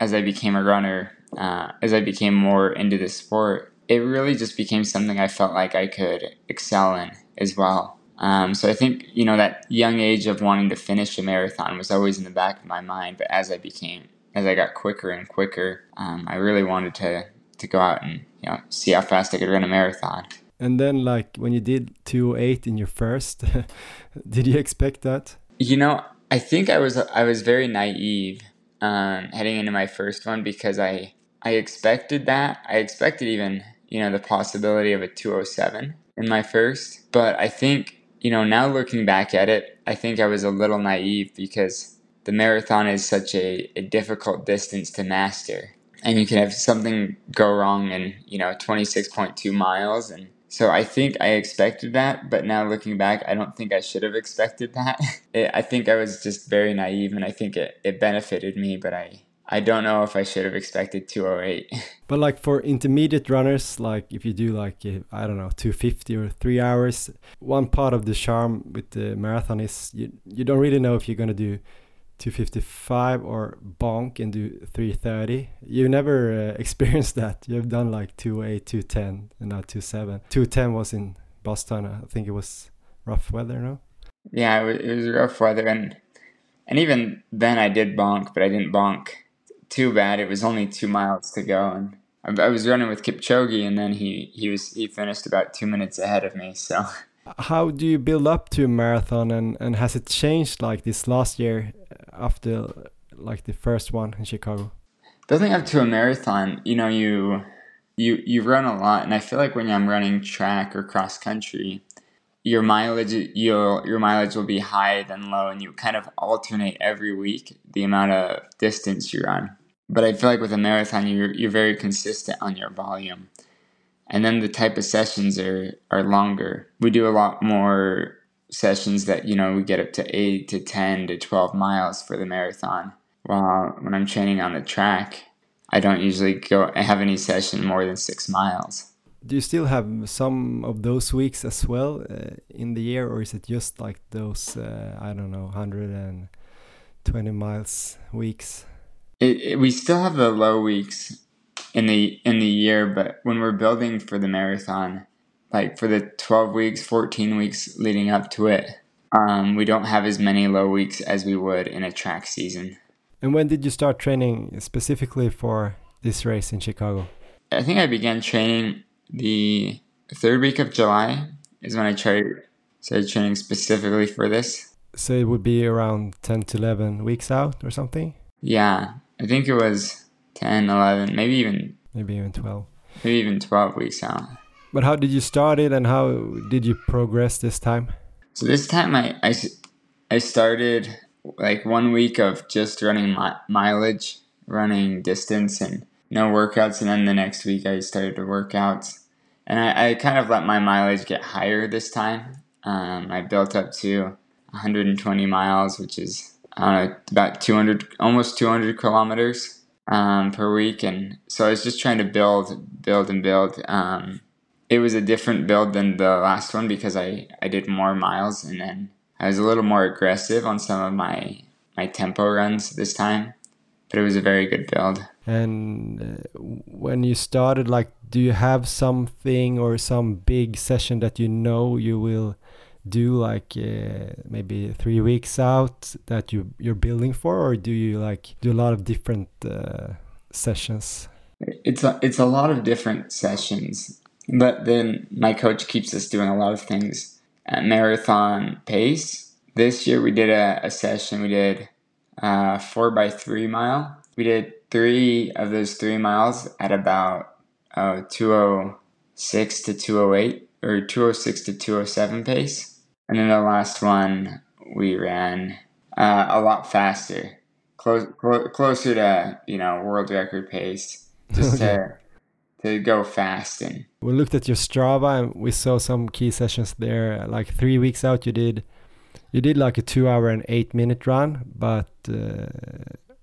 D: as I became a runner, uh, as I became more into the sport, it really just became something I felt like I could excel in as well. Um, so I think you know that young age of wanting to finish a marathon was always in the back of my mind. But as I became, as I got quicker and quicker, um, I really wanted to to go out and you know see how fast I could run a marathon.
B: And then like when you did 208 in your first, did you expect that?
D: You know, I think I was I was very naive um, heading into my first one because I I expected that. I expected even you know the possibility of a 207 in my first, but I think you know now looking back at it, I think I was a little naive because the marathon is such a, a difficult distance to master, and you can have something go wrong in you know 26.2 miles and so I think I expected that, but now looking back, I don't think I should have expected that. It, I think I was just very naive, and I think it, it benefited me, but I, I don't know if I should have expected 208.
B: But like for intermediate runners, like if you do like I don't know 250 or three hours, one part of the charm with the marathon is you you don't really know if you're gonna do 255 or bonk and do 330. You never uh, experienced that. You've done like 28, 210, and now 27. 210 was in Boston. I think it was rough weather, no?
D: yeah, it was, it was rough weather, and and even then I did bonk, but I didn't bonk too bad. It was only two miles to go, and I, I was running with Kipchoge, and then he he was he finished about two minutes ahead of me. So
B: How do you build up to a marathon, and and has it changed like this last year after like the first one in Chicago?
D: building up to a marathon, you know, you you you run a lot, and I feel like when I'm running track or cross country, your mileage your your mileage will be high then low, and you kind of alternate every week the amount of distance you run. But I feel like with a marathon, you're you're very consistent on your volume, and then the type of sessions are are longer. We do a lot more sessions that you know we get up to eight to ten to twelve miles for the marathon while when I'm training on the track, I don't usually go have any session more than six miles.
B: Do you still have some of those weeks as well uh, in the year, or is it just like those uh, I don't know, hundred and twenty miles weeks?
D: It, it, we still have the low weeks in the in the year, but when we're building for the marathon, like for the twelve weeks, fourteen weeks leading up to it, um, we don't have as many low weeks as we would in a track season.
B: And when did you start training specifically for this race in Chicago?
D: I think I began training the third week of July is when I tried started training specifically for this.
B: So it would be around 10 to 11 weeks out or something?
D: Yeah, I think it was 10, 11, maybe even
B: maybe even 12.
D: Maybe even 12 weeks out.
B: But how did you start it and how did you progress this time?
D: So this time I, I, I started like one week of just running mi- mileage, running distance and no workouts. And then the next week I started to work out. And I, I kind of let my mileage get higher this time. Um, I built up to 120 miles, which is know, about 200, almost 200 kilometers um, per week. And so I was just trying to build, build, and build. Um, it was a different build than the last one because I, I did more miles and then I was a little more aggressive on some of my my tempo runs this time, but it was a very good build.
B: And uh, when you started, like, do you have something or some big session that you know you will do, like uh, maybe three weeks out that you you're building for, or do you like do a lot of different uh, sessions?
D: It's a it's a lot of different sessions. But then my coach keeps us doing a lot of things at marathon pace. This year we did a, a session. We did uh, four by three mile. We did three of those three miles at about uh, 206 to 208 or 206 to 207 pace. And then the last one we ran uh, a lot faster, close, clo- closer to you know world record pace, just to to go fast and
B: we looked at your strava and we saw some key sessions there. Like three weeks out you did you did like a two hour and eight minute run but uh,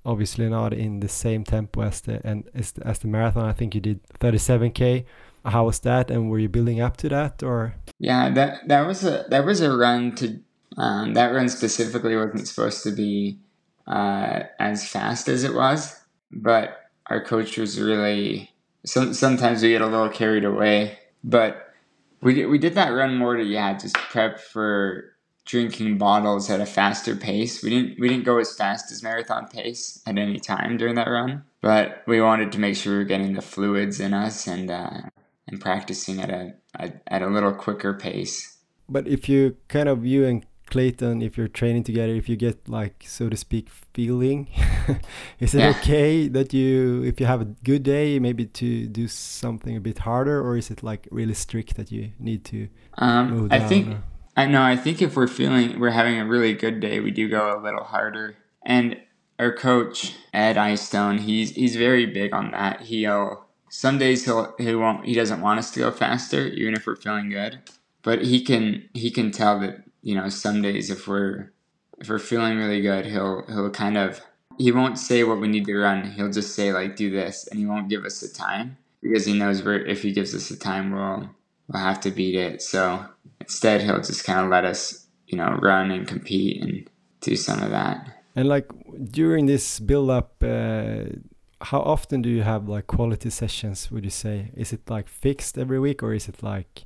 B: obviously not in the same tempo as the and as, as the marathon. I think you did 37k how was that? And were you building up to that or?
D: Yeah that that was a that was a run to um, that run specifically wasn't supposed to be uh, as fast as it was but our coach was really some, sometimes we get a little carried away, but we we did that run more to yeah just prep for drinking bottles at a faster pace. We didn't we didn't go as fast as marathon pace at any time during that run, but we wanted to make sure we were getting the fluids in us and uh, and practicing at a, a at a little quicker pace.
B: But if you kind of you and Clayton, if you're training together, if you get like so to speak feeling, is it yeah. okay that you if you have a good day maybe to do something a bit harder, or is it like really strict that you need to?
D: Um, I think or? I know. I think if we're feeling we're having a really good day, we do go a little harder. And our coach Ed Eyestone, he's he's very big on that. He'll some days he'll he won't he doesn't want us to go faster, even if we're feeling good. But he can he can tell that you know, some days if we're if we're feeling really good, he'll he'll kind of he won't say what we need to run. He'll just say like do this, and he won't give us the time because he knows we're if he gives us the time, we'll we'll have to beat it. So instead, he'll just kind of let us you know run and compete and do some of that.
B: And like during this build up. Uh how often do you have like quality sessions would you say is it like fixed every week or is it like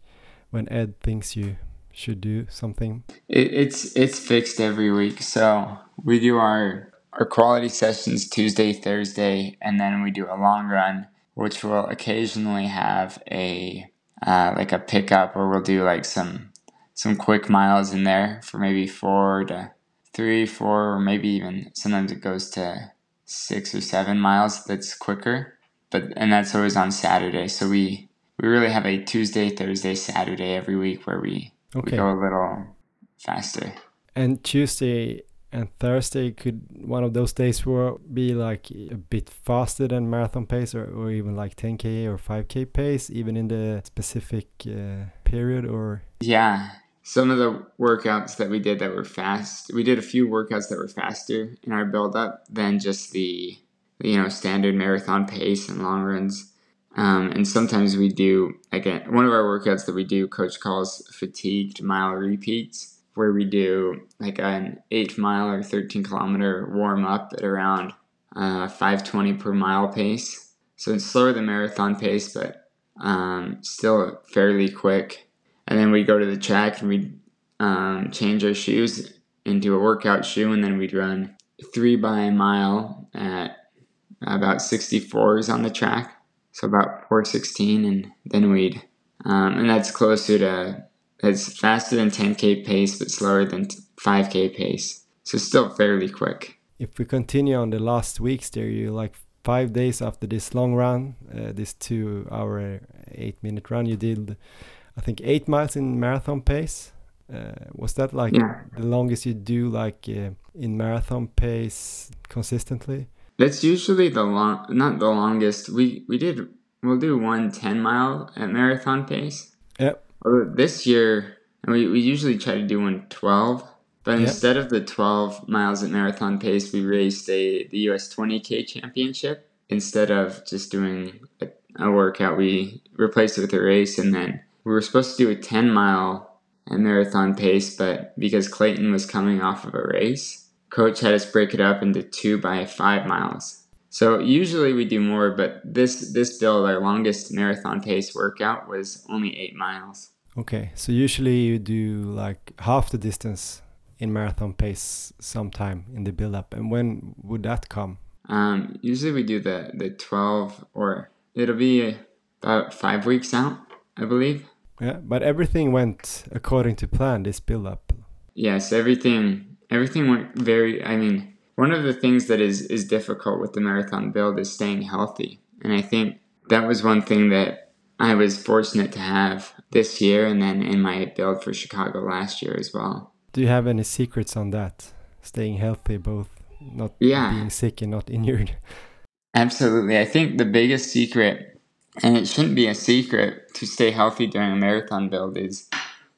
B: when ed thinks you should do something?
D: It, it's it's fixed every week. So we do our our quality sessions Tuesday, Thursday, and then we do a long run, which will occasionally have a uh, like a pickup, or we'll do like some some quick miles in there for maybe four to three, four, or maybe even sometimes it goes to six or seven miles. That's quicker, but and that's always on Saturday. So we we really have a Tuesday, Thursday, Saturday every week where we Okay. We go a little faster.
B: And Tuesday and Thursday could one of those days will be like a bit faster than marathon pace or, or even like 10k or 5k pace even in the specific uh, period or
D: yeah some of the workouts that we did that were fast we did a few workouts that were faster in our build up than just the you know, standard marathon pace and long runs. Um, and sometimes we do, again, one of our workouts that we do, coach calls fatigued mile repeats, where we do like an eight mile or 13 kilometer warm up at around uh, 520 per mile pace. So it's slower than marathon pace, but um, still fairly quick. And then we go to the track and we um, change our shoes into a workout shoe, and then we'd run three by a mile at about 64s on the track, so about 416, and then we'd, um, and that's closer to, it's faster than 10k pace, but slower than 5k pace, so still fairly quick.
B: If we continue on the last weeks there, you like five days after this long run, uh, this two hour, eight minute run, you did, I think, eight miles in marathon pace. Uh, was that like
D: Yeah.
B: the longest you do like uh, in marathon pace consistently?
D: That's usually the long, not the longest. We we did we'll do one 10 mile at marathon pace.
B: Yep.
D: This year, and we, we usually try to do one 12, but
B: Yeah.
D: instead of the 12 miles at marathon pace, we raced a the US 20k championship. Instead of just doing a, a workout, we replaced it with a race, and then we were supposed to do a 10 mile at marathon pace, but because Clayton was coming off of a race, coach had us break it up into two by five miles. So usually we do more, but this this build, our longest marathon pace workout was only eight miles.
B: Okay, so usually you do like half the distance in marathon pace sometime in the build up. And when would that come?
D: Um, usually we do the the twelve, or it'll be about five weeks out, I believe.
B: Yeah, but everything went according to plan this build up.
D: Yes, everything everything went very. I mean, one of the things that is is difficult with the marathon build is staying healthy, and I think that was one thing that I was fortunate to have this year, and then in my build for Chicago last year as well.
B: Do you have any secrets on that? Staying healthy, both not
D: Yeah.
B: being sick and not injured.
D: Absolutely. I think the biggest secret, and it shouldn't be a secret to stay healthy during a marathon build, is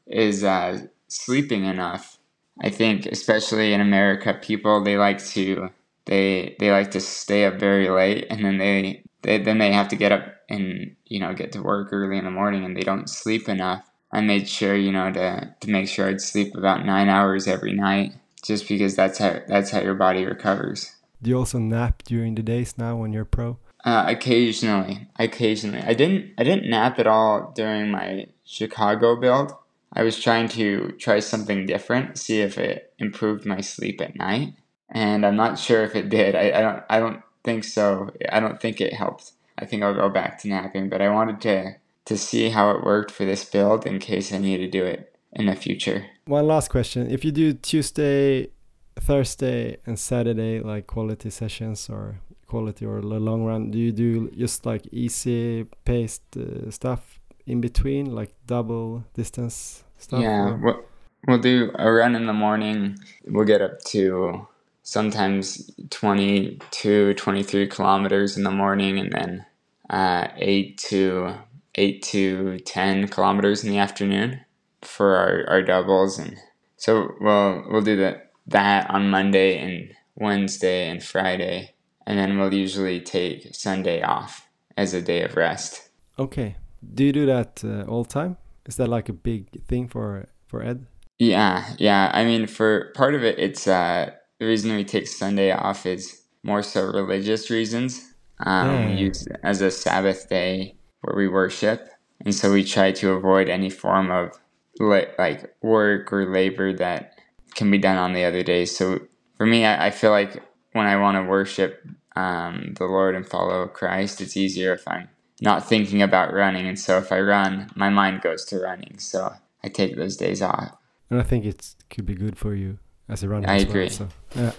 D: is uh, sleeping enough. I think, especially in America, people they like to they they like to stay up very late, and then they, they then they have to get up and you know get to work early in the morning, and they don't sleep enough. I made sure you know to to make sure I'd sleep about nine hours every night, just because that's how that's how your body recovers.
B: Do you also nap during the days now when you're pro?
D: Uh, occasionally, occasionally. I didn't. I didn't nap at all during my Chicago build. I was trying to try something different, see if it improved my sleep at night, and I'm not sure if it did. I, I don't. I don't think so. I don't think it helped. I think I'll go back to napping, but I wanted to to see how it worked for this build in case I need to do it in the future.
B: One last question. If you do Tuesday, Thursday, and Saturday, like quality sessions or quality or long run, do you do just like easy paced uh, stuff in between, like double distance stuff?
D: Yeah,
B: or-
D: we'll, we'll do a run in the morning. We'll get up to sometimes 22, 23 kilometers in the morning, and then uh, eight to eight to 10 kilometers in the afternoon for our, our doubles. And so we'll, we'll do that, that on Monday and Wednesday and Friday. And then we'll usually take Sunday off as a day of rest.
B: Okay. Do you do that uh, all time? Is that like a big thing for for Ed?
D: Yeah, yeah. I mean, for part of it, it's uh, the reason we take Sunday off is more so religious reasons. Um,
B: Yeah.
D: We use it as a Sabbath day where we worship, and so we try to avoid any form of li- like work or labor that can be done on the other days. So for me, I, I feel like when I want to worship um, the Lord and follow Christ, it's easier if I'm not thinking about running. And so if I run, my mind goes to running. So I take those days off.
B: And I think it could be good for you as a runner.
D: I
B: as well,
D: agree.
B: so, yeah.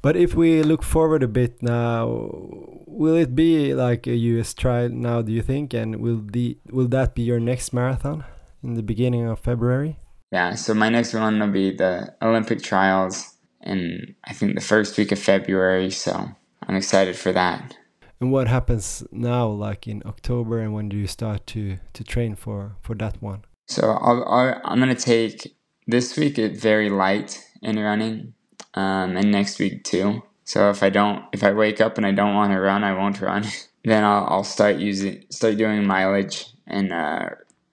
B: But if we look forward a bit now, will it be like a US trial now? Do you think? And will the will that be your next marathon in the beginning of February?
D: Yeah, so my next one will be the Olympic trials in I think the first week of February, so I'm excited for that.
B: And what happens now, like in October, and when do you start to to train for for that one?
D: So I'll, I'll, I'm gonna take this week it very light in running, um, and next week too. So if I don't, if I wake up and I don't want to run, I won't run. then I'll, I'll start using, start doing mileage and uh,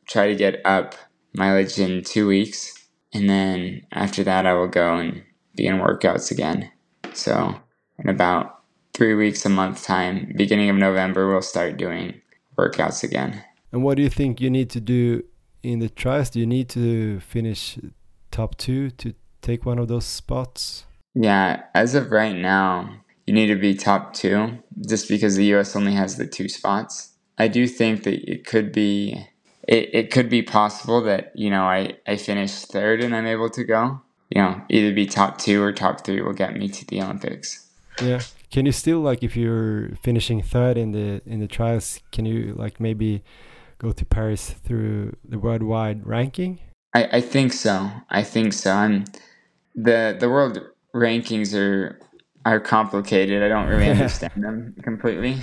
D: try to get up mileage in two weeks. And then after that, I will go and be in workouts again. So in about three weeks, a month time, beginning of November, we'll start doing workouts again.
B: And what do you think you need to do in the trials? Do you need to finish top two to take one of those spots?
D: Yeah, as of right now, you need to be top two just because the US only has the two spots. I do think that it could be it, it could be possible that, you know, I, I finish third and I'm able to go. You know, either be top two or top three will get me to the Olympics.
B: Yeah. Can you still like if you're finishing third in the in the trials, can you like maybe go to Paris through the worldwide ranking?
D: I, I think so. I think so. I'm the the world rankings are are complicated. I don't really understand them completely.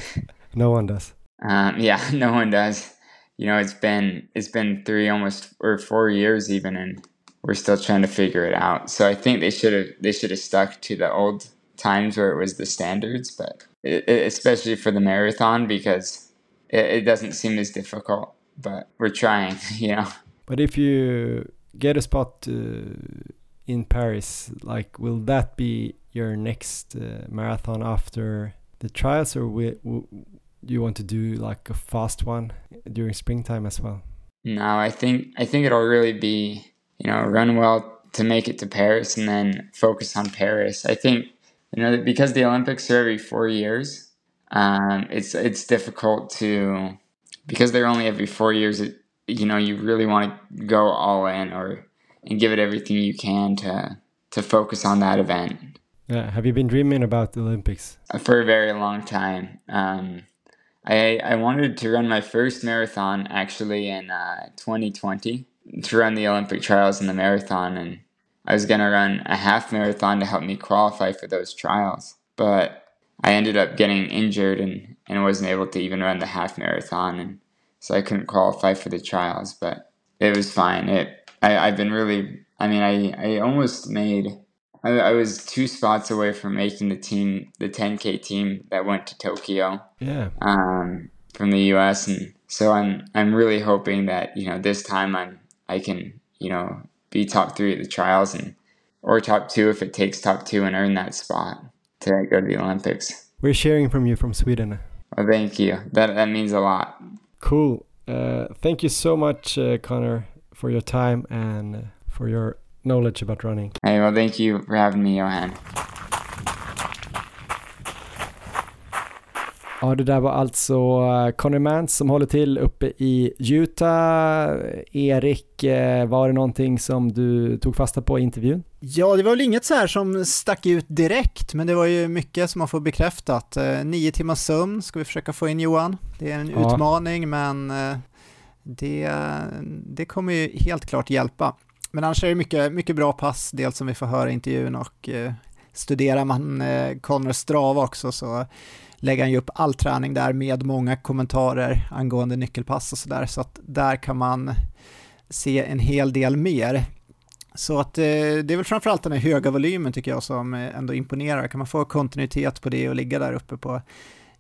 B: No one does.
D: Um, yeah, no one does. You know, it's been it's been three almost or four years even, and we're still trying to figure it out. So I think they should have they should have stuck to the old times where it was the standards, but it, especially for the marathon because it, it doesn't seem as difficult. But we're trying, you know.
B: But if you get a spot uh, in Paris, like, will that be your next uh, marathon after the trials, or will, will you want to do like a fast one during springtime as well?
D: No, I think I think it'll really be you know run well to make it to Paris and then focus on Paris. I think you know because the Olympics are every four years, um, it's it's difficult to because they're only every four years. It, you know you really want to go all in or and give it everything you can to to focus on that event.
B: Yeah, have you been dreaming about the Olympics
D: for a very long time? Um, I I wanted to run my first marathon actually in uh, 2020 to run the Olympic trials in the marathon, and I was gonna run a half marathon to help me qualify for those trials, but I ended up getting injured and and wasn't able to even run the half marathon, and so I couldn't qualify for the trials, but it was fine. It I, I've been really, I mean, I, I almost made, I, I was two spots away from making the team, the 10K team that went to Tokyo.
B: Yeah.
D: Um, from the U.S. and so I'm I'm really hoping that you know this time I'm I can you know be top three at the trials and or top two if it takes top two and earn that spot to go to the Olympics.
B: We're sharing from you from Sweden.
D: Well, thank you. That that means a lot.
B: Cool. Uh, thank you so much, uh, Connor for your time and for your knowledge about running.
D: Hey, well, thank you for having me, Johan.
B: Ja, det där var alltså eh, Conny Mantz som håller till uppe i Utah. Erik, eh, var det någonting som du tog fasta på i intervjun?
C: Ja, det var väl inget så här som stack ut direkt, men det var ju mycket som man får bekräftat. Eh, nio timmars sömn ska vi försöka få in Johan. Det är en ja. utmaning, men det, det kommer ju helt klart hjälpa. Men annars är det mycket, mycket bra pass, dels som vi får höra i intervjun och studerar man Conor Strava också så lägger han ju upp all träning där med många kommentarer angående nyckelpass och sådär, så att där kan man se en hel del mer. Så att eh, det är väl framförallt den här höga volymen tycker jag som eh, ändå imponerar. Kan man få kontinuitet på det och ligga där uppe på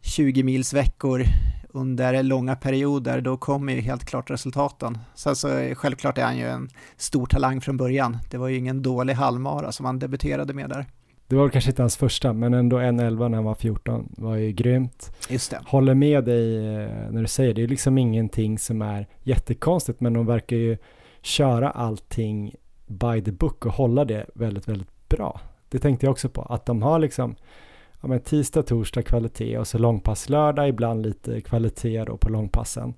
C: 20 mils veckor under långa perioder, då kommer ju helt klart resultaten. Sen så eh, självklart är han ju en stor talang från början. Det var ju ingen dålig halvmara som han debuterade med där.
B: Det var kanske inte hans första, men ändå 1.11 när han var 14 var ju grymt.
C: Just det.
B: Håller med dig eh, när du säger det, är liksom ingenting som är jättekonstigt, men de verkar ju köra allting by the book och hålla det väldigt, väldigt bra. Det tänkte jag också på, att de har liksom ja, men tisdag, torsdag kvalitet och så långpass lördag, ibland lite kvalitet då på långpassen.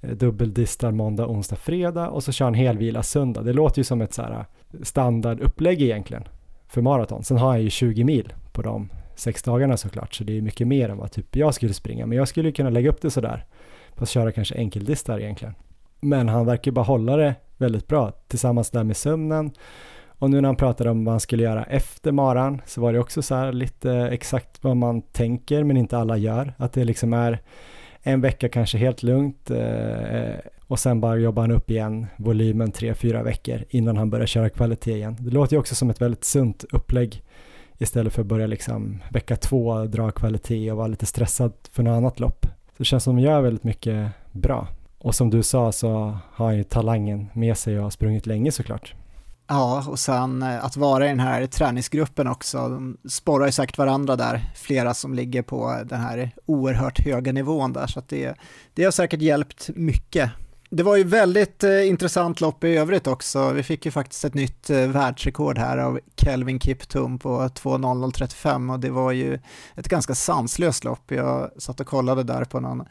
B: Eh, dubbeldistar måndag, onsdag, fredag och så kör han helvila söndag. Det låter ju som ett så här standardupplägg egentligen för maraton. Sen har han ju 20 mil på de sex dagarna såklart, så det är mycket mer än vad typ jag skulle springa. Men jag skulle kunna lägga upp det sådär, fast köra kanske enkeldistar egentligen. Men han verkar bara hålla det väldigt bra tillsammans där med sömnen och nu när han pratade om vad han skulle göra efter maran så var det också så här lite exakt vad man tänker men inte alla gör. Att det liksom är en vecka kanske helt lugnt eh, och sen bara jobbar han upp igen volymen tre, fyra veckor innan han börjar köra kvalitet igen. Det låter ju också som ett väldigt sunt upplägg istället för att börja liksom vecka två dra kvalitet och vara lite stressad för något annat lopp. Så det känns som att gör väldigt mycket bra. Och som du sa så har han ju talangen med sig och har sprungit länge såklart.
C: Ja, och sen eh, att vara i den här träningsgruppen också. De sporrar ju säkert varandra där, flera som ligger på den här oerhört höga nivån där, så att det, det har säkert hjälpt mycket. Det var ju väldigt eh, intressant lopp i övrigt också. Vi fick ju faktiskt ett nytt eh, världsrekord här av Kelvin Kiptum på 2.0035 och det var ju ett ganska sanslöst lopp. Jag satt och kollade där på någon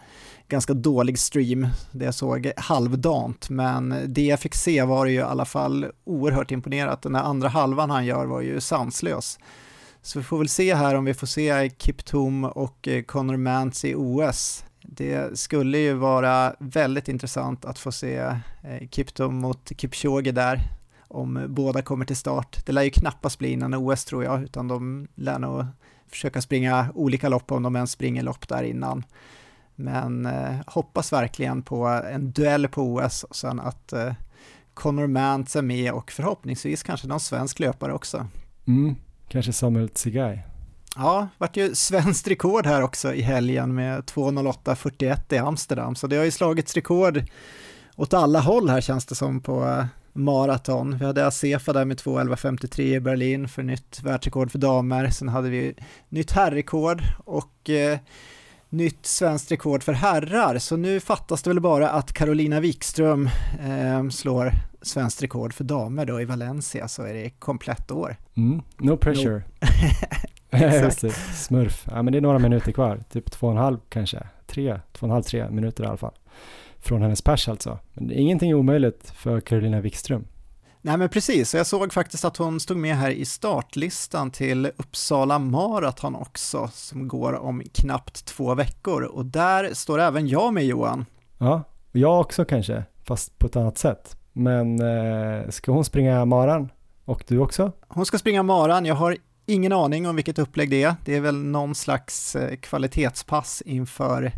C: ganska dålig stream, det jag såg halvdant, men det jag fick se var ju i alla fall oerhört imponerat. Den där andra halvan han gör var ju sanslös. Så vi får väl se här om vi får se Kiptum och eh, Conor Mance i OS. Det skulle ju vara väldigt intressant att få se eh, Kiptum mot Kipchoge där, om båda kommer till start. Det lär ju knappast bli innan OS tror jag, utan de lär nog försöka springa olika lopp om de ens springer lopp där innan. Men eh, hoppas verkligen på en duell på OS och sen att eh, Conor Mantz är med och förhoppningsvis kanske någon svensk löpare också.
B: Mm, kanske Samuel Tsegay.
C: Ja, vart ju svenskt rekord här också i helgen med 2.08.41 i Amsterdam, så det har ju slagits rekord åt alla håll här känns det som på eh, maraton. Vi hade Asefa där med 2.11.53 i Berlin för nytt världsrekord för damer, sen hade vi nytt herrrekord och eh, nytt svenskt rekord för herrar, så nu fattas det väl bara att Carolina Wikström eh, slår svenskt rekord för damer då i Valencia så är det komplett år.
B: Mm, no pressure. No. Smurf. Ja men det är några minuter kvar, typ två och en halv kanske, tre, två och en halv, tre minuter i alla fall. Från hennes pers alltså. Men det är ingenting omöjligt för Carolina Wikström.
C: Nej men precis, jag såg faktiskt att hon stod med här i startlistan till Uppsala Marathon också, som går om knappt två veckor. Och där står även jag med Johan.
B: Ja, jag också kanske, fast på ett annat sätt. Men eh, ska hon springa maran? Och du också?
C: Hon ska springa maran, jag har ingen aning om vilket upplägg det är. Det är väl någon slags eh, kvalitetspass inför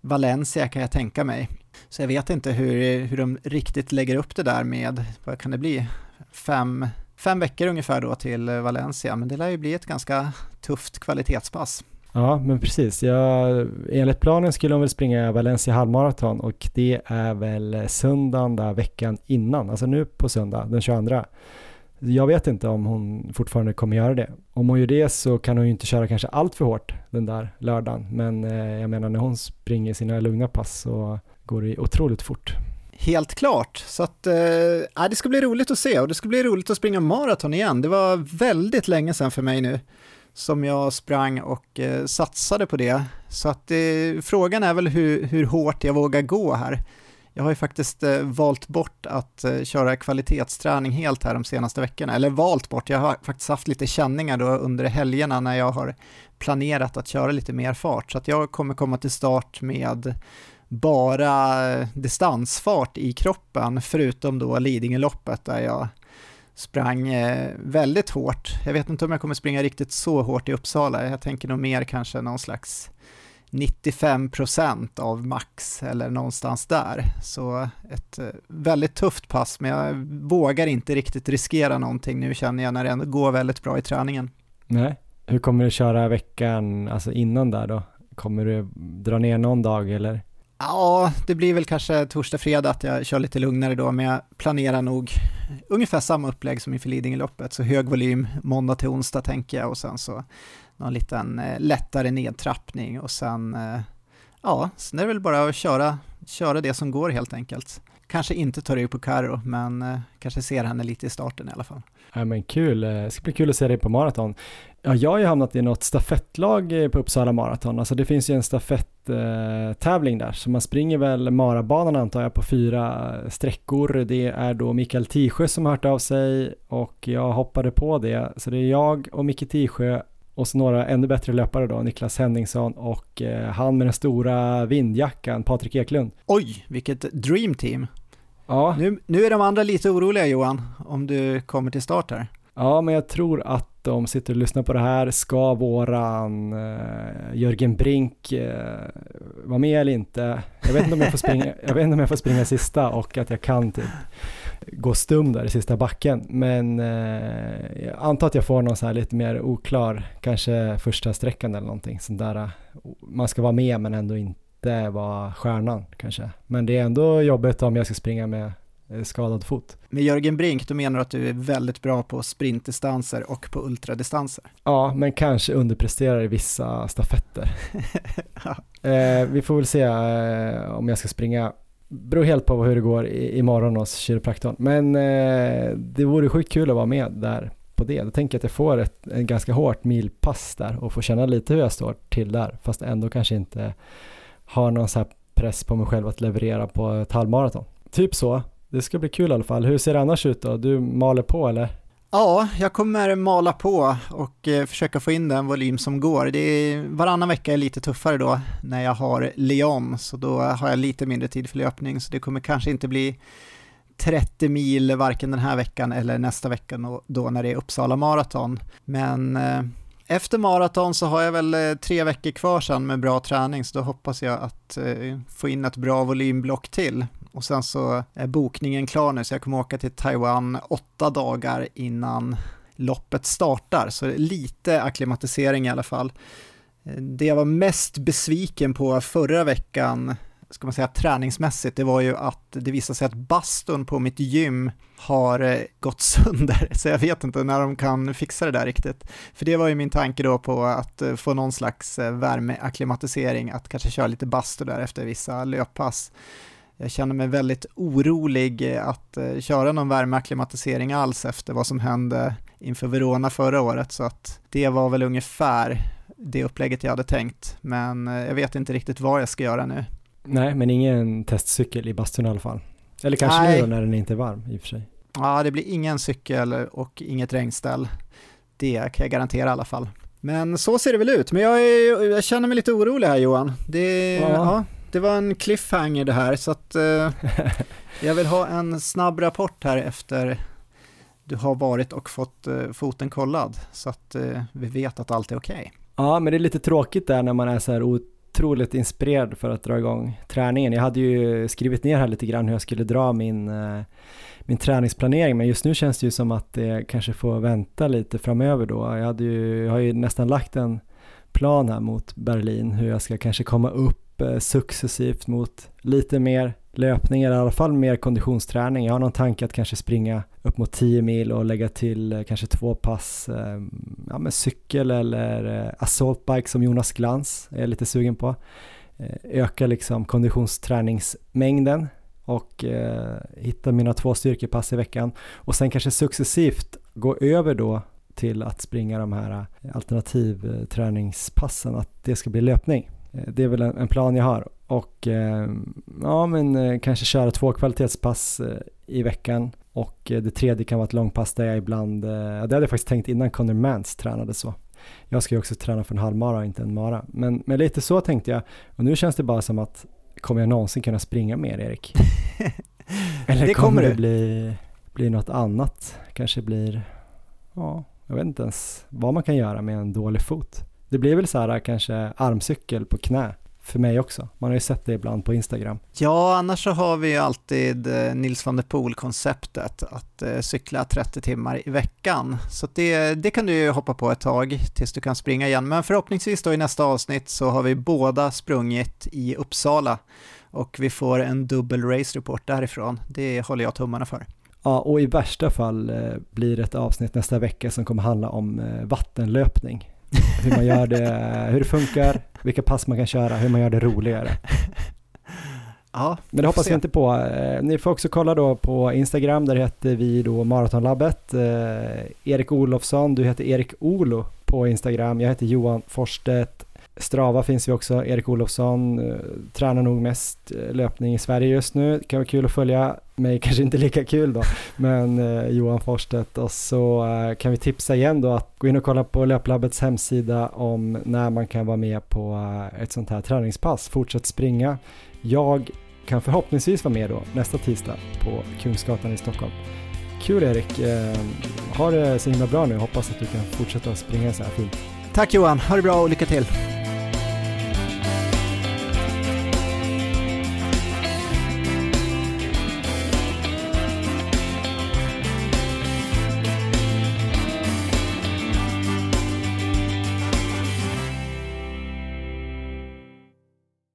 C: Valencia kan jag tänka mig. Så jag vet inte hur, hur de riktigt lägger upp det där med, vad kan det bli, fem, fem veckor ungefär då till Valencia, men det lär ju bli ett ganska tufft kvalitetspass.
B: Ja, men precis. Jag, enligt planen skulle hon väl springa Valencia halvmaraton och det är väl söndagen där veckan innan, alltså nu på söndag den 22. Jag vet inte om hon fortfarande kommer göra det. Om hon gör det så kan hon ju inte köra kanske allt för hårt den där lördagen, men eh, jag menar när hon springer sina lugna pass så går det otroligt fort.
C: Helt klart, så att eh, äh, det ska bli roligt att se och det ska bli roligt att springa maraton igen. Det var väldigt länge sedan för mig nu som jag sprang och eh, satsade på det. Så att eh, frågan är väl hur, hur hårt jag vågar gå här. Jag har ju faktiskt eh, valt bort att eh, köra kvalitetsträning helt här de senaste veckorna, eller valt bort, jag har faktiskt haft lite känningar då under helgerna när jag har planerat att köra lite mer fart, så att jag kommer komma till start med bara eh, distansfart i kroppen, förutom då Lidingöloppet där jag sprang eh, väldigt hårt. Jag vet inte om jag kommer springa riktigt så hårt i Uppsala, jag tänker nog mer kanske någon slags 95% av max eller någonstans där. Så ett eh, väldigt tufft pass, men jag vågar inte riktigt riskera någonting nu känner jag när det ändå går väldigt bra i träningen.
B: Nej, hur kommer du köra veckan, alltså innan där då? Kommer du dra ner någon dag eller?
C: Ja, det blir väl kanske torsdag, fredag att jag kör lite lugnare då, men jag planerar nog ungefär samma upplägg som inför Lidingöloppet, så hög volym måndag till onsdag tänker jag och sen så någon liten eh, lättare nedtrappning och sen, eh, ja, sen är det väl bara att köra, köra det som går helt enkelt. Kanske inte ta rygg på Karo, men eh, kanske ser henne lite i starten i alla fall.
B: Ja men kul, eh, det ska bli kul att se dig på maraton. Ja, jag har ju hamnat i något stafettlag eh, på Uppsala Marathon. Alltså det finns ju en stafetttävling där, så man springer väl marabanan antar jag på fyra sträckor. Det är då Mikael Tisjö som har hört av sig och jag hoppade på det. Så det är jag och Micke Tisjö och så några ännu bättre löpare då, Niklas Henningsson och eh, han med den stora vindjackan, Patrik Eklund.
C: Oj, vilket dream team.
B: Ja.
C: Nu, nu är de andra lite oroliga Johan, om du kommer till start här.
B: Ja, men jag tror att de sitter och lyssnar på det här. Ska våran uh, Jörgen Brink uh, vara med eller inte? Jag vet inte om jag får springa, jag vet inte om jag får springa sista och att jag kan typ gå stum där i sista backen. Men eh, jag antar att jag får någon så här lite mer oklar, kanske första sträckan eller någonting sånt där. Man ska vara med men ändå inte vara stjärnan kanske. Men det är ändå jobbigt om jag ska springa med eh, skadad fot.
C: Med Jörgen Brink, då menar du att du är väldigt bra på sprintdistanser och på ultradistanser?
B: Ja, men kanske underpresterar i vissa stafetter. ja. eh, vi får väl se eh, om jag ska springa beror helt på hur det går imorgon hos kiropraktorn. Men eh, det vore sjukt kul att vara med där på det. Då tänker jag att jag får ett, ett ganska hårt milpass där och får känna lite hur jag står till där. Fast ändå kanske inte har någon så här press på mig själv att leverera på ett halvmaraton. Typ så. Det ska bli kul i alla fall. Hur ser det annars ut då? Du maler på eller?
C: Ja, jag kommer mala på och eh, försöka få in den volym som går. Det är, varannan vecka är lite tuffare då när jag har Leon, så då har jag lite mindre tid för löpning, så det kommer kanske inte bli 30 mil varken den här veckan eller nästa vecka då när det är Uppsala maraton. Men eh, efter maraton så har jag väl eh, tre veckor kvar sen med bra träning, så då hoppas jag att eh, få in ett bra volymblock till och sen så är bokningen klar nu så jag kommer åka till Taiwan åtta dagar innan loppet startar, så lite akklimatisering i alla fall. Eh, det jag var mest besviken på förra veckan, ska man säga träningsmässigt, det var ju att det visade sig att bastun på mitt gym har eh, gått sönder, så jag vet inte när de kan fixa det där riktigt. För det var ju min tanke då på att eh, få någon slags eh, värmeakklimatisering, att kanske köra lite bastu där efter vissa löppass. Jag känner mig väldigt orolig eh, att köra någon värmeakklimatisering alls efter vad som hände inför Verona förra året, så att det var väl ungefär det upplägget jag hade tänkt, men jag vet inte riktigt vad jag ska göra nu.
B: Nej, men ingen testcykel i bastun i alla fall. Eller kanske Nej. nu då när den inte är varm i och för sig.
C: Ja, det blir ingen cykel och inget regnställ. Det kan jag garantera i alla fall. Men så ser det väl ut, men jag, är, jag känner mig lite orolig här Johan. Det, ja. ja det var en cliffhanger det här, så att eh, jag vill ha en snabb rapport här efter du har varit och fått eh, foten kollad, så att eh, vi vet att allt är okej. Okay.
B: Ja, men det är lite tråkigt där när man är så här otroligt inspirerad för att dra igång träningen. Jag hade ju skrivit ner här lite grann hur jag skulle dra min, eh, min träningsplanering, men just nu känns det ju som att det kanske får vänta lite framöver då. Jag, hade ju, jag har ju nästan lagt en plan här mot Berlin, hur jag ska kanske komma upp Eh, successivt mot lite mer löpning, eller i alla fall mer konditionsträning. Jag har någon tanke att kanske springa upp mot 10 mil och lägga till eh, kanske två pass ehm, ja, med cykel eller eh, assaultbike som Jonas Glans är lite sugen på. Öka liksom konditionsträningsmängden och eh, hitta mina två styrkepass i veckan och sen kanske successivt gå över då till att springa de här alternativträningspassen, att det ska bli löpning. Eh, det är väl en, plan jag har och eh, ja men eh, kanske köra två kvalitetspass i veckan och det tredje kan vara ett långpass där jag ibland, det hade jag faktiskt tänkt innan Conor Mans tränade så. Jag ska ju också träna för en halvmara och inte en mara. Men, men lite så tänkte jag och nu känns det bara som att kommer jag någonsin kunna springa mer Erik? Eller det kommer, kommer det bli, bli något annat? Kanske blir, ja, jag vet inte ens vad man kan göra med en dålig fot. Det blir väl så här kanske armcykel på knä för mig också. Man har ju sett det ibland på Instagram.
C: Ja, annars så har vi ju alltid eh, Nils van der Poel-konceptet att eh, cykla 30 timmar i veckan. Så det, det kan du ju hoppa på ett tag tills du kan springa igen. Men förhoppningsvis då i nästa avsnitt så har vi båda sprungit i Uppsala och vi får en dubbel race report därifrån. Det håller jag tummarna för.
B: Ja, och i värsta fall eh, blir det ett avsnitt nästa vecka som kommer handla om vattenlöpning hur man gör det, hur det funkar, vilka pass man kan köra, hur man gör det roligare. Ja, Men det hoppas se. vi inte på. Eh, ni får också kolla då på Instagram, där heter vi då Maratonlabbet. Eh, Erik Olofsson, du heter Erik Olo på Instagram. Jag heter Johan Forstedt. Strava finns vi också, Erik Olofsson, eh, tränar nog mest eh, löpning i Sverige just nu. Det kan vara kul att följa mig, kanske inte lika kul då, men eh, Johan Forstedt och så eh, kan vi tipsa igen då att gå in och kolla på Löplabbets hemsida om när man kan vara med på eh, ett sånt här träningspass. Fortsätt springa. Jag kan förhoppningsvis vara med då nästa tisdag på Kungsgatan i Stockholm. Kul Erik, eh, ha det så himla bra nu, hoppas att du kan fortsätta springa så här fint.
C: Tack Johan, ha det bra och lycka till!